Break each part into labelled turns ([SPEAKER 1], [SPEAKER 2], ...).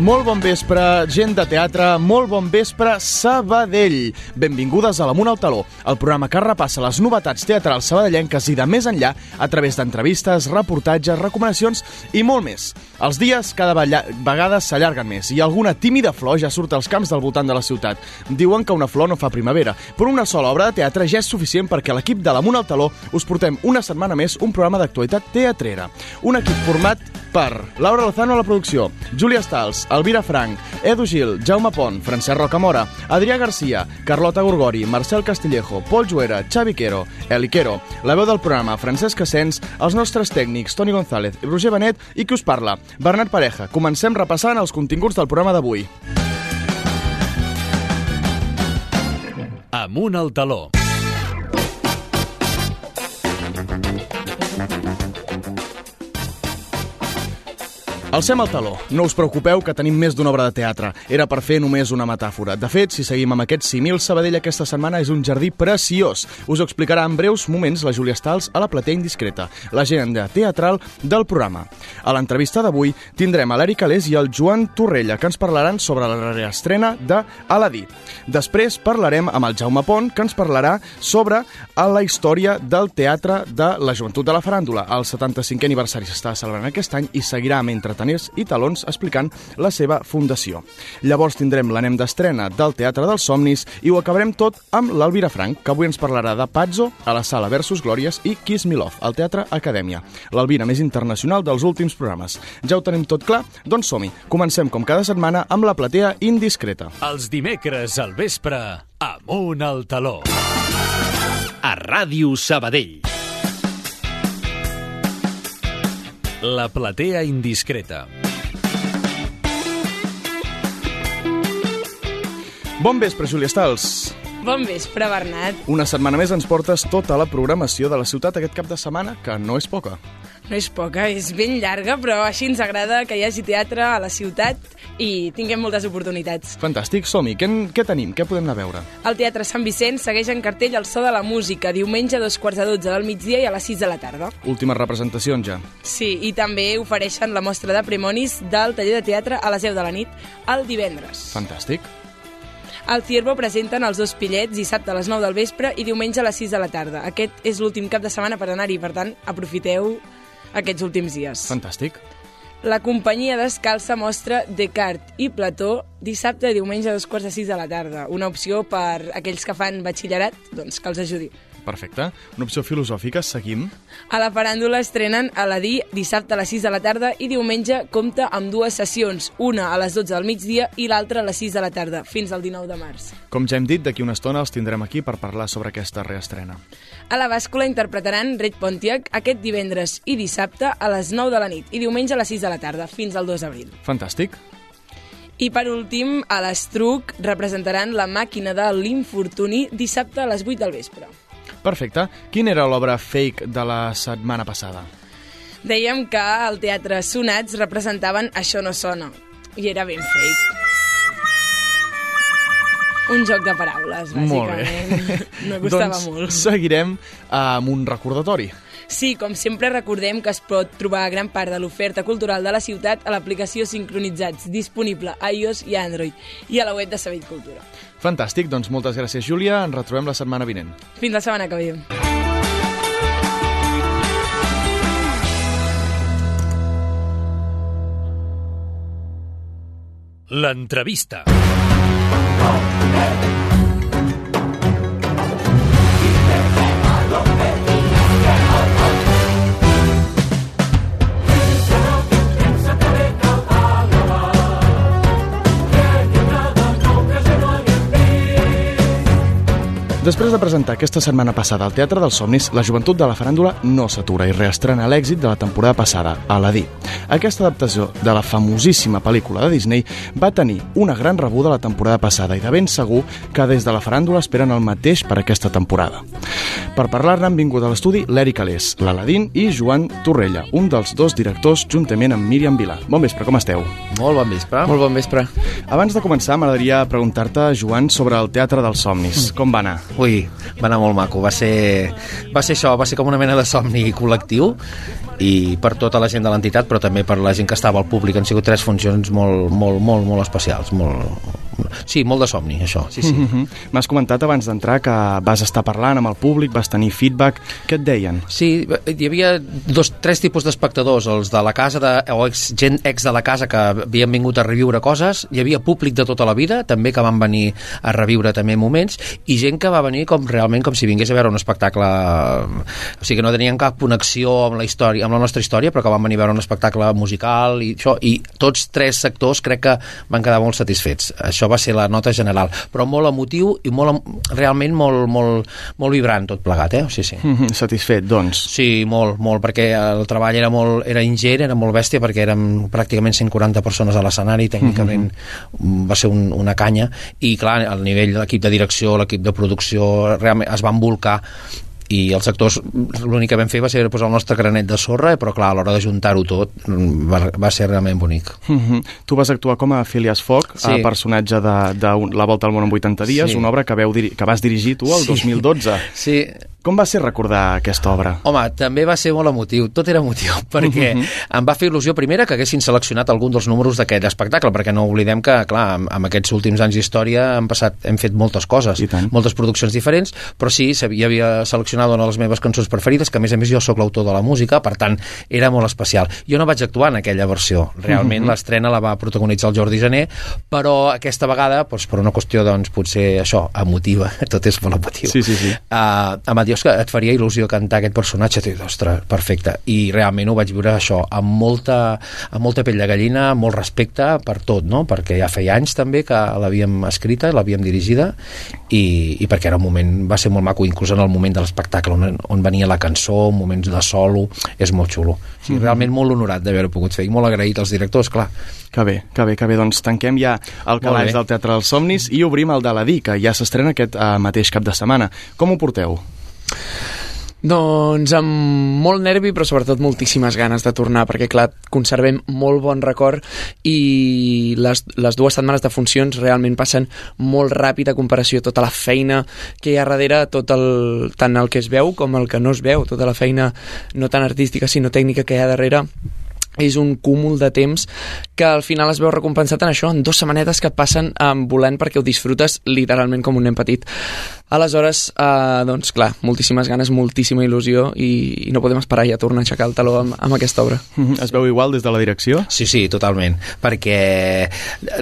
[SPEAKER 1] Molt bon vespre, gent de teatre, molt bon vespre, Sabadell. Benvingudes a l'Amunt al Taló, el programa que repassa les novetats teatrals sabadellenques i de més enllà a través d'entrevistes, reportatges, recomanacions i molt més. Els dies cada vegada s'allarguen més i alguna tímida flor ja surt als camps del voltant de la ciutat. Diuen que una flor no fa primavera, però una sola obra de teatre ja és suficient perquè l'equip de l'Amunt al Taló us portem una setmana més un programa d'actualitat teatrera. Un equip format per Laura Lozano a la producció, Júlia Stals, Elvira Frank, Edu Gil, Jaume Pont, Francesc Rocamora, Adrià Garcia, Carlota Gorgori, Marcel Castillejo, Pol Juera, Xavi Quero, Eli Quero, la veu del programa, Francesc Asens, els nostres tècnics, Toni González, Roger Benet i qui us parla, Bernat Pareja. Comencem repassant els continguts del programa d'avui.
[SPEAKER 2] Amunt al taló.
[SPEAKER 1] Alcem el taló. No us preocupeu que tenim més d'una obra de teatre. Era per fer només una metàfora. De fet, si seguim amb aquest simil, Sabadell aquesta setmana és un jardí preciós. Us ho explicarà en breus moments la Júlia Stals a la platea indiscreta, l'agenda teatral del programa. A l'entrevista d'avui tindrem a l'Eric Alés i el Joan Torrella, que ens parlaran sobre la reestrena de Aladí. Després parlarem amb el Jaume Pont, que ens parlarà sobre la història del teatre de la joventut de la faràndula. El 75è aniversari s'està celebrant aquest any i seguirà mentre Plataners i Talons explicant la seva fundació. Llavors tindrem l'anem d'estrena del Teatre dels Somnis i ho acabarem tot amb l'Alvira Frank, que avui ens parlarà de Pazzo a la sala Versus Glòries i Kiss Me Love, al Teatre Acadèmia. L'Alvira més internacional dels últims programes. Ja ho tenim tot clar? Doncs som-hi. Comencem com cada setmana amb la platea indiscreta.
[SPEAKER 2] Els dimecres al vespre, amunt al taló. A Ràdio Sabadell. La platea indiscreta.
[SPEAKER 1] Bon vespre, Júlia Stals.
[SPEAKER 3] Bon vespre, Bernat.
[SPEAKER 1] Una setmana més ens portes tota la programació de la ciutat aquest cap de setmana, que no és poca.
[SPEAKER 3] No és poca, és ben llarga, però així ens agrada que hi hagi teatre a la ciutat i tinguem moltes oportunitats.
[SPEAKER 1] Fantàstic, som-hi. Què, què tenim? Què podem anar a veure?
[SPEAKER 3] El Teatre Sant Vicent segueix en cartell el so de la música, diumenge a dos quarts de dotze del migdia i a les sis de la tarda.
[SPEAKER 1] Últimes representacions ja.
[SPEAKER 3] Sí, i també ofereixen la mostra de premonis del taller de teatre a les 10 de la nit, el divendres.
[SPEAKER 1] Fantàstic.
[SPEAKER 3] Al Ciervo presenten els dos pillets dissabte a les 9 del vespre i diumenge a les 6 de la tarda. Aquest és l'últim cap de setmana per anar-hi, per tant, aprofiteu aquests últims dies.
[SPEAKER 1] Fantàstic.
[SPEAKER 3] La companyia descalça mostra Descartes i Plató dissabte i diumenge a dos quarts de sis de la tarda. Una opció per aquells que fan batxillerat, doncs que els ajudi.
[SPEAKER 1] Perfecte. Una opció filosòfica, seguim.
[SPEAKER 3] A la faràndula estrenen Aladí dissabte a les 6 de la tarda i diumenge compta amb dues sessions, una a les 12 del migdia i l'altra a les 6 de la tarda, fins al 19 de març.
[SPEAKER 1] Com ja hem dit, d'aquí una estona els tindrem aquí per parlar sobre aquesta reestrena.
[SPEAKER 3] A la bàscula interpretaran Red Pontiac aquest divendres i dissabte a les 9 de la nit i diumenge a les 6 de la tarda, fins al 2 d'abril.
[SPEAKER 1] Fantàstic.
[SPEAKER 3] I per últim, a l'Estruc representaran la màquina de l'infortuni dissabte a les 8 del vespre.
[SPEAKER 1] Perfecte. Quina era l'obra fake de la setmana passada?
[SPEAKER 3] Dèiem que al Teatre Sonats representaven Això no sona, i era ben fake. Un joc de paraules, bàsicament.
[SPEAKER 1] Molt bé.
[SPEAKER 3] No costava
[SPEAKER 1] doncs
[SPEAKER 3] molt.
[SPEAKER 1] seguirem amb un recordatori.
[SPEAKER 3] Sí, com sempre recordem que es pot trobar gran part de l'oferta cultural de la ciutat a l'aplicació Sincronitzats, disponible a iOS i Android, i a la web de Sabell Cultura.
[SPEAKER 1] Fantàstic, doncs moltes gràcies, Júlia. Ens retrobem la setmana vinent.
[SPEAKER 3] Fins la setmana que ve.
[SPEAKER 2] L'entrevista. Oh, hey.
[SPEAKER 1] Després de presentar aquesta setmana passada al Teatre dels Somnis, la joventut de la faràndula no s'atura i reestrena l'èxit de la temporada passada, Aladí. Aquesta adaptació de la famosíssima pel·lícula de Disney va tenir una gran rebuda la temporada passada i de ben segur que des de la faràndula esperen el mateix per aquesta temporada. Per parlar-ne han vingut a l'estudi l'Eric Alés, l'Aladín i Joan Torrella, un dels dos directors juntament amb Míriam Vila. Bon vespre, com esteu?
[SPEAKER 4] Molt bon vespre.
[SPEAKER 5] Molt bon vespre.
[SPEAKER 1] Abans de començar, m'agradaria preguntar-te, Joan, sobre el Teatre dels Somnis. Com va anar?
[SPEAKER 4] Ui, va anar molt maco. Va ser, va ser això, va ser com una mena de somni col·lectiu i per tota la gent de l'entitat, però també per la gent que estava al públic. Han sigut tres funcions molt, molt, molt, molt especials. Molt, sí, molt de somni, això. Sí, sí.
[SPEAKER 1] Mm -hmm. M'has comentat abans d'entrar que vas estar parlant amb el públic, vas tenir feedback. Què et deien?
[SPEAKER 4] Sí, hi havia dos, tres tipus d'espectadors, els de la casa, de, o ex, gent ex de la casa que havien vingut a reviure coses, hi havia públic de tota la vida, també que van venir a reviure també moments, i gent que va venir com realment com si vingués a veure un espectacle... O sigui, que no tenien cap connexió amb la història, amb la nostra història, però que van venir a veure un espectacle musical i això, i tots tres sectors crec que van quedar molt satisfets. Això va ser la nota general, però molt emotiu i molt, realment molt, molt, molt vibrant tot plegat, eh? Sí, sí.
[SPEAKER 1] Mm -hmm. Satisfet, doncs.
[SPEAKER 4] Sí, molt, molt, perquè el treball era molt era ingent, era molt bèstia, perquè érem pràcticament 140 persones a l'escenari, tècnicament mm -hmm. va ser un, una canya, i clar, al nivell de l'equip de direcció, l'equip de producció, realment es van volcar i els actors l'únic que vam fer va ser posar el nostre granet de sorra, però clar, a l'hora de juntar-ho tot va, va ser realment bonic.
[SPEAKER 1] Mm -hmm. Tu vas actuar com a Phileas Fogg, sí. a personatge de, de La Volta al món en 80 dies, sí. una obra que, veu, que vas dirigir tu el sí. 2012.
[SPEAKER 4] Sí,
[SPEAKER 1] com va ser recordar aquesta obra?
[SPEAKER 4] Home, també va ser molt emotiu, tot era emotiu, perquè mhm. -huh. em va fer il·lusió primera que haguessin seleccionat algun dels números d'aquest espectacle, perquè no oblidem que, clar, amb, amb aquests últims anys d'història hem passat, hem fet moltes coses, moltes produccions diferents, però sí, hi havia seleccionat una de les meves cançons preferides, que a més a més jo sóc l'autor de la música, per tant, era molt especial. Jo no vaig actuar en aquella versió, realment mhm. -huh. l'estrena la va protagonitzar el Jordi Jané, però aquesta vegada, doncs, per una qüestió, doncs, potser això, emotiva, tot és molt emotiu.
[SPEAKER 1] Sí, sí, sí.
[SPEAKER 4] Uh, em va dir, que et faria il·lusió cantar aquest personatge, i ostres, perfecte. I realment ho vaig viure això, amb molta, amb molta pell de gallina, amb molt respecte per tot, no? perquè ja feia anys també que l'havíem escrita, l'havíem dirigida, i, i perquè era un moment, va ser molt maco, inclús en el moment de l'espectacle, on, on venia la cançó, moments de solo, és molt xulo. O sigui, mm -hmm. realment molt honorat d'haver-ho pogut fer, i molt agraït als directors, clar.
[SPEAKER 1] Que bé, que bé, que bé. Doncs tanquem ja el calaix del Teatre dels Somnis i obrim el de la DI, que ja s'estrena aquest uh, mateix cap de setmana. Com ho porteu?
[SPEAKER 5] Doncs amb molt nervi, però sobretot moltíssimes ganes de tornar, perquè, clar, conservem molt bon record i les, les dues setmanes de funcions realment passen molt ràpid a comparació a tota la feina que hi ha darrere, tot el, tant el que es veu com el que no es veu, tota la feina no tan artística sinó tècnica que hi ha darrere és un cúmul de temps que al final es veu recompensat en això, en dues setmanetes que passen eh, volant perquè ho disfrutes literalment com un nen petit. Aleshores, eh, doncs clar, moltíssimes ganes, moltíssima il·lusió i, i no podem esperar ja tornar a aixecar el taló amb, amb aquesta obra.
[SPEAKER 1] Es veu igual des de la direcció?
[SPEAKER 4] Sí, sí, totalment, perquè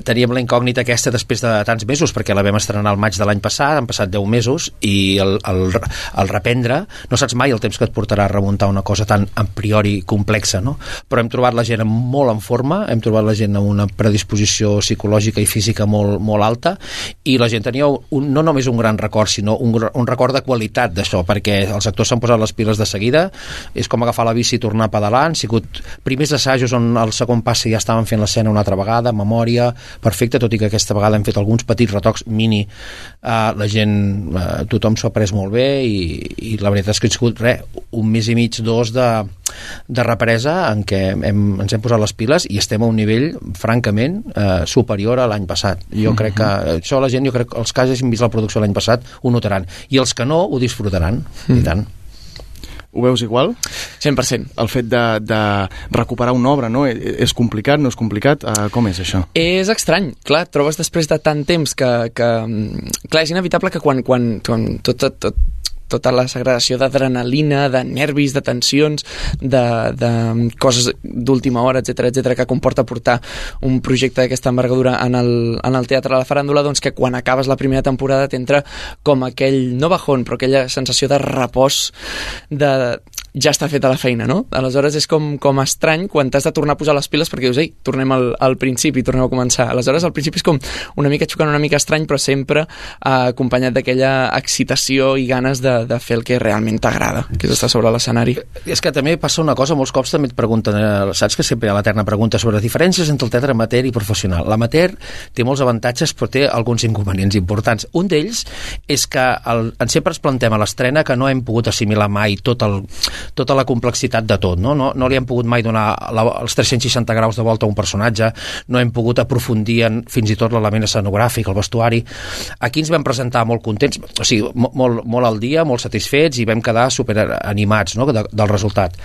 [SPEAKER 4] teníem la incògnita aquesta després de tants mesos, perquè la vam estrenar al maig de l'any passat, han passat 10 mesos, i el, el, el reprendre, no saps mai el temps que et portarà a remuntar una cosa tan a priori complexa, no? Però hem trobat la gent molt en forma, hem trobat la gent amb una predisposició psicològica i física molt, molt alta, i la gent tenia un, no només un gran record, sinó un, un record de qualitat d'això, perquè els actors s'han posat les piles de seguida, és com agafar la bici i tornar a pedalar, han sigut primers assajos on el segon passe ja estaven fent l'escena una altra vegada, memòria, perfecte, tot i que aquesta vegada hem fet alguns petits retocs mini, uh, la gent, uh, tothom s'ho ha pres molt bé i, i la veritat és que ha sigut res, un mes i mig, dos de, de represa en què hem, ens hem posat les piles i estem a un nivell, francament, eh, superior a l'any passat. Jo crec que això la gent, jo crec que els que hagin vist la producció l'any passat ho notaran. I els que no ho disfrutaran, mm. i tant.
[SPEAKER 1] Ho veus igual?
[SPEAKER 5] 100%.
[SPEAKER 1] El fet de, de recuperar una obra, no? E, és complicat, no és complicat? Uh, com és això?
[SPEAKER 5] És estrany. Clar, trobes després de tant temps que... que clar, és inevitable que quan, quan, quan tot, tot, tot tota la segregació d'adrenalina, de nervis, de tensions, de, de coses d'última hora, etc etc que comporta portar un projecte d'aquesta envergadura en el, en el Teatre de la Faràndula, doncs que quan acabes la primera temporada t'entra com aquell, no bajón, però aquella sensació de repòs, de ja està feta la feina, no? Aleshores és com, com estrany quan t'has de tornar a posar les piles perquè dius, ei, tornem al, al principi, tornem a començar. Aleshores al principi és com una mica xocant, una mica estrany, però sempre eh, acompanyat d'aquella excitació i ganes de, de fer el que realment t'agrada, que és estar sobre l'escenari.
[SPEAKER 4] És que també passa una cosa, molts cops també et pregunten, eh, saps que sempre hi ha l'eterna pregunta sobre diferències entre el teatre amateur i professional. L'amateur té molts avantatges però té alguns inconvenients importants. Un d'ells és que el, sempre ens plantem a l'estrena que no hem pogut assimilar mai tot el, tota la complexitat de tot, no? No, no li hem pogut mai donar la, els 360 graus de volta a un personatge, no hem pogut aprofundir en fins i tot l'element escenogràfic, el vestuari. Aquí ens vam presentar molt contents, o sigui, molt, molt al dia, molt satisfets i vam quedar super animats no? de, del resultat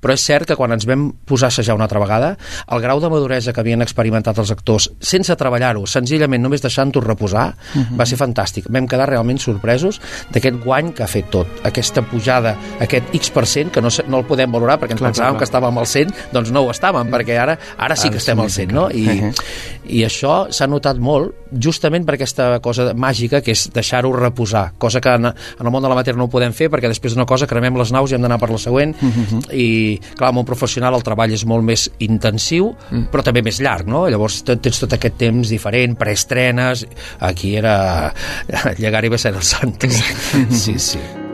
[SPEAKER 4] però és cert que quan ens vam posar a assajar una altra vegada, el grau de maduresa que havien experimentat els actors, sense treballar-ho, senzillament només deixant-ho reposar, uh mhm. -huh. va ser fantàstic. Vam quedar realment sorpresos d'aquest guany que ha fet tot, aquesta pujada, aquest X% que no, no el podem valorar perquè ens clar, pensàvem clar. que estàvem al 100, doncs no ho estàvem, perquè ara ara sí que estem al 100, no? I, uh -huh. i això s'ha notat molt justament per aquesta cosa màgica que és deixar-ho reposar, cosa que en, en el món de la matèria no ho podem fer perquè després d'una cosa cremem les naus i hem d'anar per la següent uh mhm. -huh. i clar, amb un professional el treball és molt més intensiu, mm. però també més llarg, no? Llavors tens tot aquest temps diferent, preestrenes, aquí era llegar i ser el santo. sí, sí.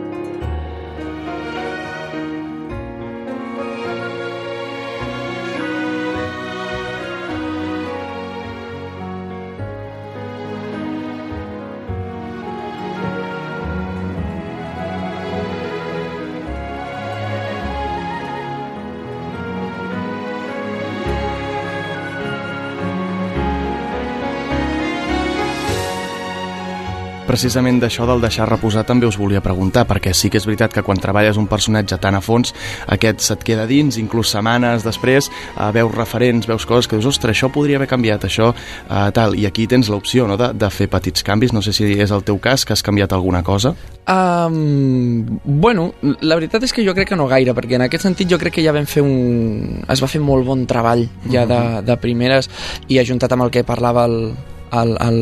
[SPEAKER 1] Precisament d'això del deixar reposar també us volia preguntar, perquè sí que és veritat que quan treballes un personatge tan a fons, aquest se't queda dins, inclús setmanes després, eh, veus referents, veus coses que dius, ostres, això podria haver canviat, això, eh, tal, i aquí tens l'opció no, de, de fer petits canvis, no sé si és el teu cas, que has canviat alguna cosa.
[SPEAKER 5] Um, bueno, la veritat és que jo crec que no gaire, perquè en aquest sentit jo crec que ja vam fer un... es va fer molt bon treball ja de, mm-hmm. de primeres i ajuntat amb el que parlava el, el, el,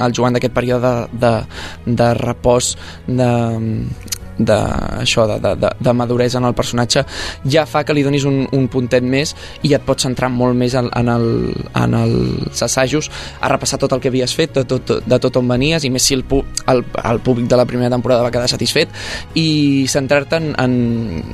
[SPEAKER 5] el Joan d'aquest període de, de, de repòs de, de, això, de, de, de, maduresa en el personatge ja fa que li donis un, un puntet més i et pots centrar molt més en, en, el, en els assajos a repassar tot el que havies fet, de tot, de tot on venies i més si el, el, el públic de la primera temporada va quedar satisfet i centrar-te en, en,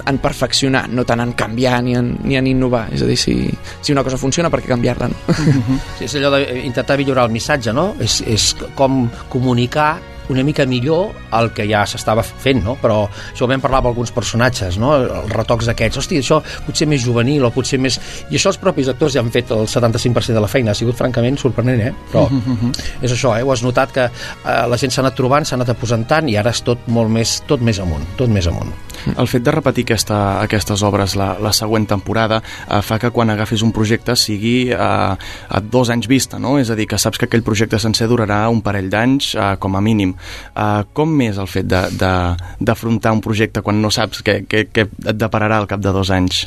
[SPEAKER 5] en perfeccionar, no tant en canviar ni en, ni en innovar, és a dir, si, si una cosa funciona, per què canviar-la? No?
[SPEAKER 4] Sí, és allò d'intentar millorar el missatge, no? És, és com comunicar una mica millor el que ja s'estava fent, no? Però això ho vam parlar amb alguns personatges, no? Els retocs aquests, hosti, això potser més juvenil o potser més... I això els propis actors ja han fet el 75% de la feina, ha sigut francament sorprenent, eh? Però uh -huh. és això, eh? Ho has notat que eh, la gent s'ha anat trobant, s'ha anat aposentant i ara és tot molt més, tot més amunt, tot més amunt.
[SPEAKER 1] El fet de repetir aquesta, aquestes obres la, la següent temporada eh, fa que quan agafis un projecte sigui eh, a dos anys vista, no? És a dir, que saps que aquell projecte sencer durarà un parell d'anys eh, com a mínim. Uh, com és el fet d'afrontar un projecte quan no saps què, què, què et depararà al cap de dos anys?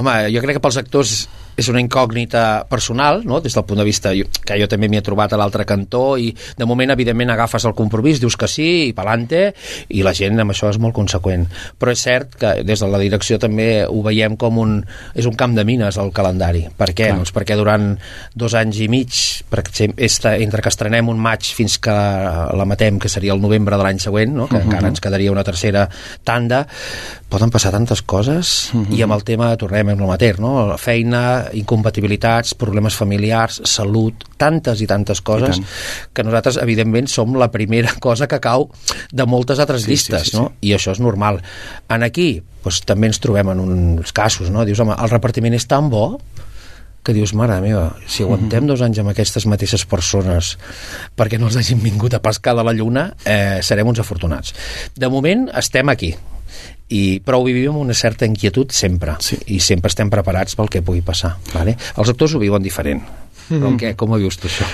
[SPEAKER 4] Home, jo crec que pels actors és una incògnita personal, no? des del punt de vista que jo també m'hi he trobat a l'altre cantó i de moment, evidentment, agafes el compromís, dius que sí, i pelante, i la gent amb això és molt conseqüent. Però és cert que des de la direcció també ho veiem com un... és un camp de mines el calendari. Per què? Doncs perquè durant dos anys i mig, per exemple, entre que estrenem un maig fins que la matem, que seria el novembre de l'any següent, no? que uh -huh. encara ens quedaria una tercera tanda, poden passar tantes coses, uh -huh. i amb el tema tornem amb el mater, no? La feina, incompatibilitats, problemes familiars, salut, tantes i tantes coses I que nosaltres, evidentment, som la primera cosa que cau de moltes altres sí, llistes, sí, sí, no? Sí. I això és normal. En aquí, doncs, també ens trobem en uns casos, no? Dius, home, el repartiment és tan bo que dius, mare meva, si aguantem dos anys amb aquestes mateixes persones perquè no els hagin vingut a pescar de la lluna, eh, serem uns afortunats. De moment estem aquí, i, però ho vivim amb una certa inquietud sempre sí. i sempre estem preparats pel que pugui passar vale? els actors ho viuen diferent però mm. què, com ho vius tu això?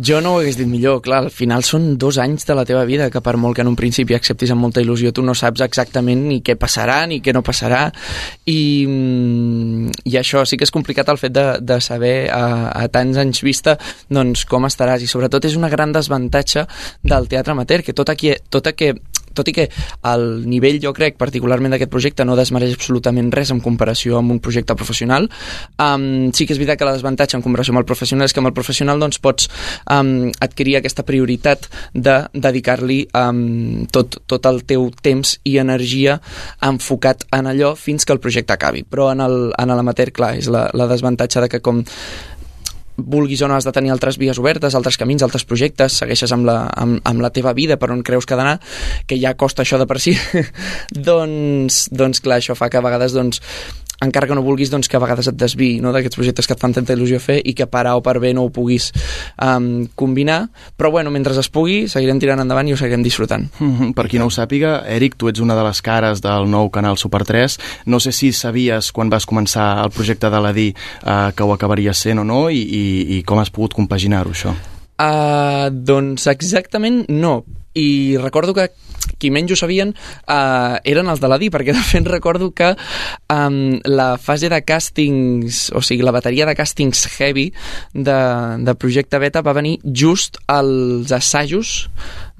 [SPEAKER 5] Jo no ho hagués dit millor, clar, al final són dos anys de la teva vida que per molt que en un principi acceptis amb molta il·lusió tu no saps exactament ni què passarà ni què no passarà i, mm, i això sí que és complicat el fet de, de saber a, a tants anys vista doncs com estaràs i sobretot és una gran desavantatge del teatre amateur que tot, aquí, tot que tot i que el nivell, jo crec, particularment d'aquest projecte no desmereix absolutament res en comparació amb un projecte professional, um, sí que és veritat que la desavantatge en comparació amb el professional és que amb el professional doncs, pots um, adquirir aquesta prioritat de dedicar-li um, tot, tot el teu temps i energia enfocat en allò fins que el projecte acabi. Però en l'amateur, clar, és la, la desavantatge de que com vulguis o no has de tenir altres vies obertes, altres camins, altres projectes, segueixes amb la, amb, amb la teva vida per on creus que ha d'anar, que ja costa això de per si, doncs, doncs clar, això fa que a vegades doncs, encara que no vulguis, doncs que a vegades et desviï no, d'aquests projectes que et fan tanta il·lusió fer i que per A o per B no ho puguis um, combinar, però bueno, mentre es pugui seguirem tirant endavant i ho seguirem disfrutant.
[SPEAKER 1] Mm -hmm. Per qui no ho sàpiga, Eric, tu ets una de les cares del nou canal Super 3. No sé si sabies quan vas començar el projecte de l'Adí uh, que ho acabaria sent o no i, i, i com has pogut compaginar-ho, això?
[SPEAKER 5] Uh, doncs exactament no, i recordo que qui menys ho sabien uh, eren els de la DI, perquè de fet recordo que um, la fase de càstings, o sigui, la bateria de càstings heavy de, de Projecte Beta va venir just als assajos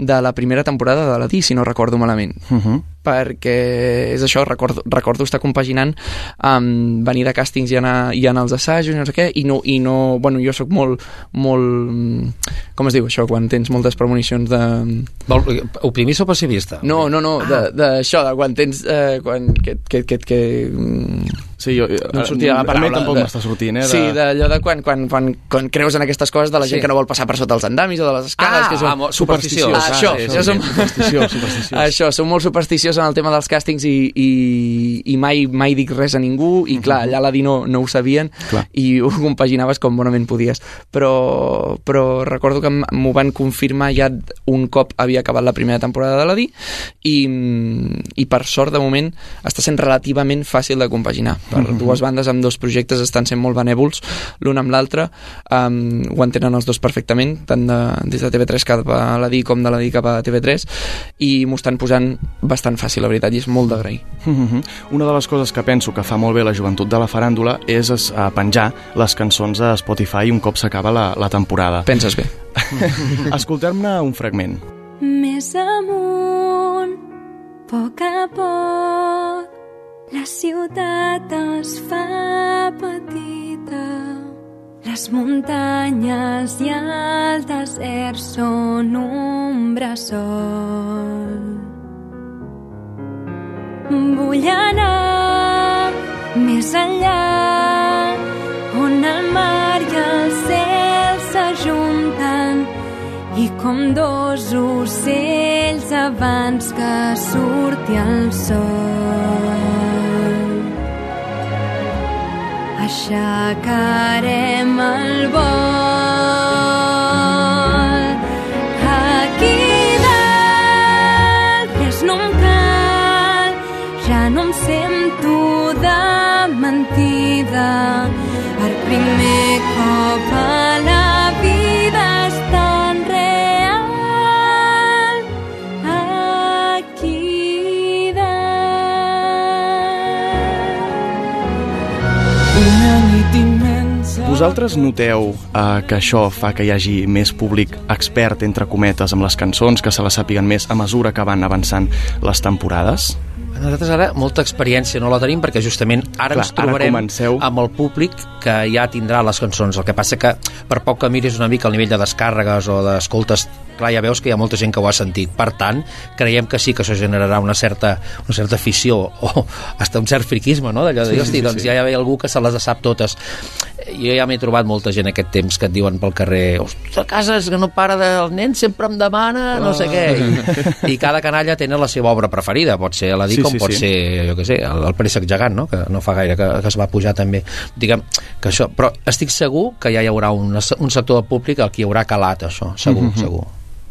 [SPEAKER 5] de la primera temporada de la DI, si no recordo malament.
[SPEAKER 1] Uh -huh.
[SPEAKER 5] Perquè és això, recordo, recordo estar compaginant um, venir de càstings i anar, i anar als assajos i no sé què, i no, i no bueno, jo sóc molt, molt com es diu això, quan tens moltes premonicions de...
[SPEAKER 4] Vol, optimista o pessimista?
[SPEAKER 5] No, no, no, ah. d'això, de, de quan tens... Eh, quan, que, que, que, que,
[SPEAKER 1] Sí, jo,
[SPEAKER 5] no em sortia la paraula.
[SPEAKER 1] A mi tampoc m'està sortint, eh? De...
[SPEAKER 5] Sí, d'allò de quan, quan, quan, quan creus en aquestes coses de la gent
[SPEAKER 4] Sí.
[SPEAKER 5] que no vol passar per sota els andamis o de les escales.
[SPEAKER 4] Ah,
[SPEAKER 5] que són...
[SPEAKER 4] ah, molt supersticiós.
[SPEAKER 5] Ah, això,
[SPEAKER 1] sí,
[SPEAKER 5] això, som...
[SPEAKER 1] supersticiós, supersticiós.
[SPEAKER 5] això, som molt supersticiós en el tema dels càstings i, i, i mai, mai dic res a ningú i clar, allà a la DI no, ho sabien
[SPEAKER 1] Clar.
[SPEAKER 5] i ho compaginaves com bonament podies però, però recordo que m'ho van confirmar ja un cop havia acabat la primera temporada de la DI i, i per sort de moment està sent relativament fàcil de compaginar per dues bandes amb dos projectes estan sent molt benèvols l'un amb l'altre um, ho entenen els dos perfectament tant de, des de TV3 cap a la DI com de la DI cap a TV3 i m'ho estan posant bastant fàcil la veritat i és molt d'agrair
[SPEAKER 1] Mhm. Una de les coses que penso que fa molt bé la joventut de la faràndula és es, a penjar les cançons a Spotify un cop s'acaba la, la temporada.
[SPEAKER 5] penses bé
[SPEAKER 1] Escoltem-ne un fragment.
[SPEAKER 6] Més amunt, poc a poc, la ciutat es fa petita. Les muntanyes i el desert són un bressol. Vull anar més enllà, on el mar i el cel s'ajunten i com dos ocells abans que surti el sol. Aixecarem el vol. Aquí dalt res no em cal, ja no em sento de mentida. Per primer cop
[SPEAKER 1] Vosaltres noteu eh, que això fa que hi hagi més públic expert, entre cometes, amb les cançons, que se les sàpiguen més a mesura que van avançant les temporades?
[SPEAKER 4] Nosaltres ara molta experiència no la tenim perquè justament ara
[SPEAKER 1] Clar,
[SPEAKER 4] ens
[SPEAKER 1] ara
[SPEAKER 4] trobarem
[SPEAKER 1] comenceu.
[SPEAKER 4] amb el públic que ja tindrà les cançons. El que passa que per poc que miris una mica el nivell de descàrregues o d'escoltes, clar, ja veus que hi ha molta gent que ho ha sentit. Per tant, creiem que sí que això generarà una certa, una certa afició o hasta un cert friquisme, no? D'allò de dir,
[SPEAKER 1] Sí, sí,
[SPEAKER 4] hosti,
[SPEAKER 1] sí,
[SPEAKER 4] doncs
[SPEAKER 1] sí.
[SPEAKER 4] ja hi ha algú que se les sap totes. Jo ja m'he trobat molta gent aquest temps que et diuen pel carrer "Ostres, és que no para de... el nen sempre em demana no sé què I, i cada canalla tenen la seva obra preferida pot ser la
[SPEAKER 1] Sí,
[SPEAKER 4] dic com
[SPEAKER 1] sí,
[SPEAKER 4] pot
[SPEAKER 1] sí.
[SPEAKER 4] ser jo què sé, el, el préssec gegant no? que no fa gaire que, que es va pujar també diguem que això, però estic segur que ja hi haurà un, un sector del públic al qui hi haurà calat això, segur,
[SPEAKER 1] Mhm.
[SPEAKER 4] segur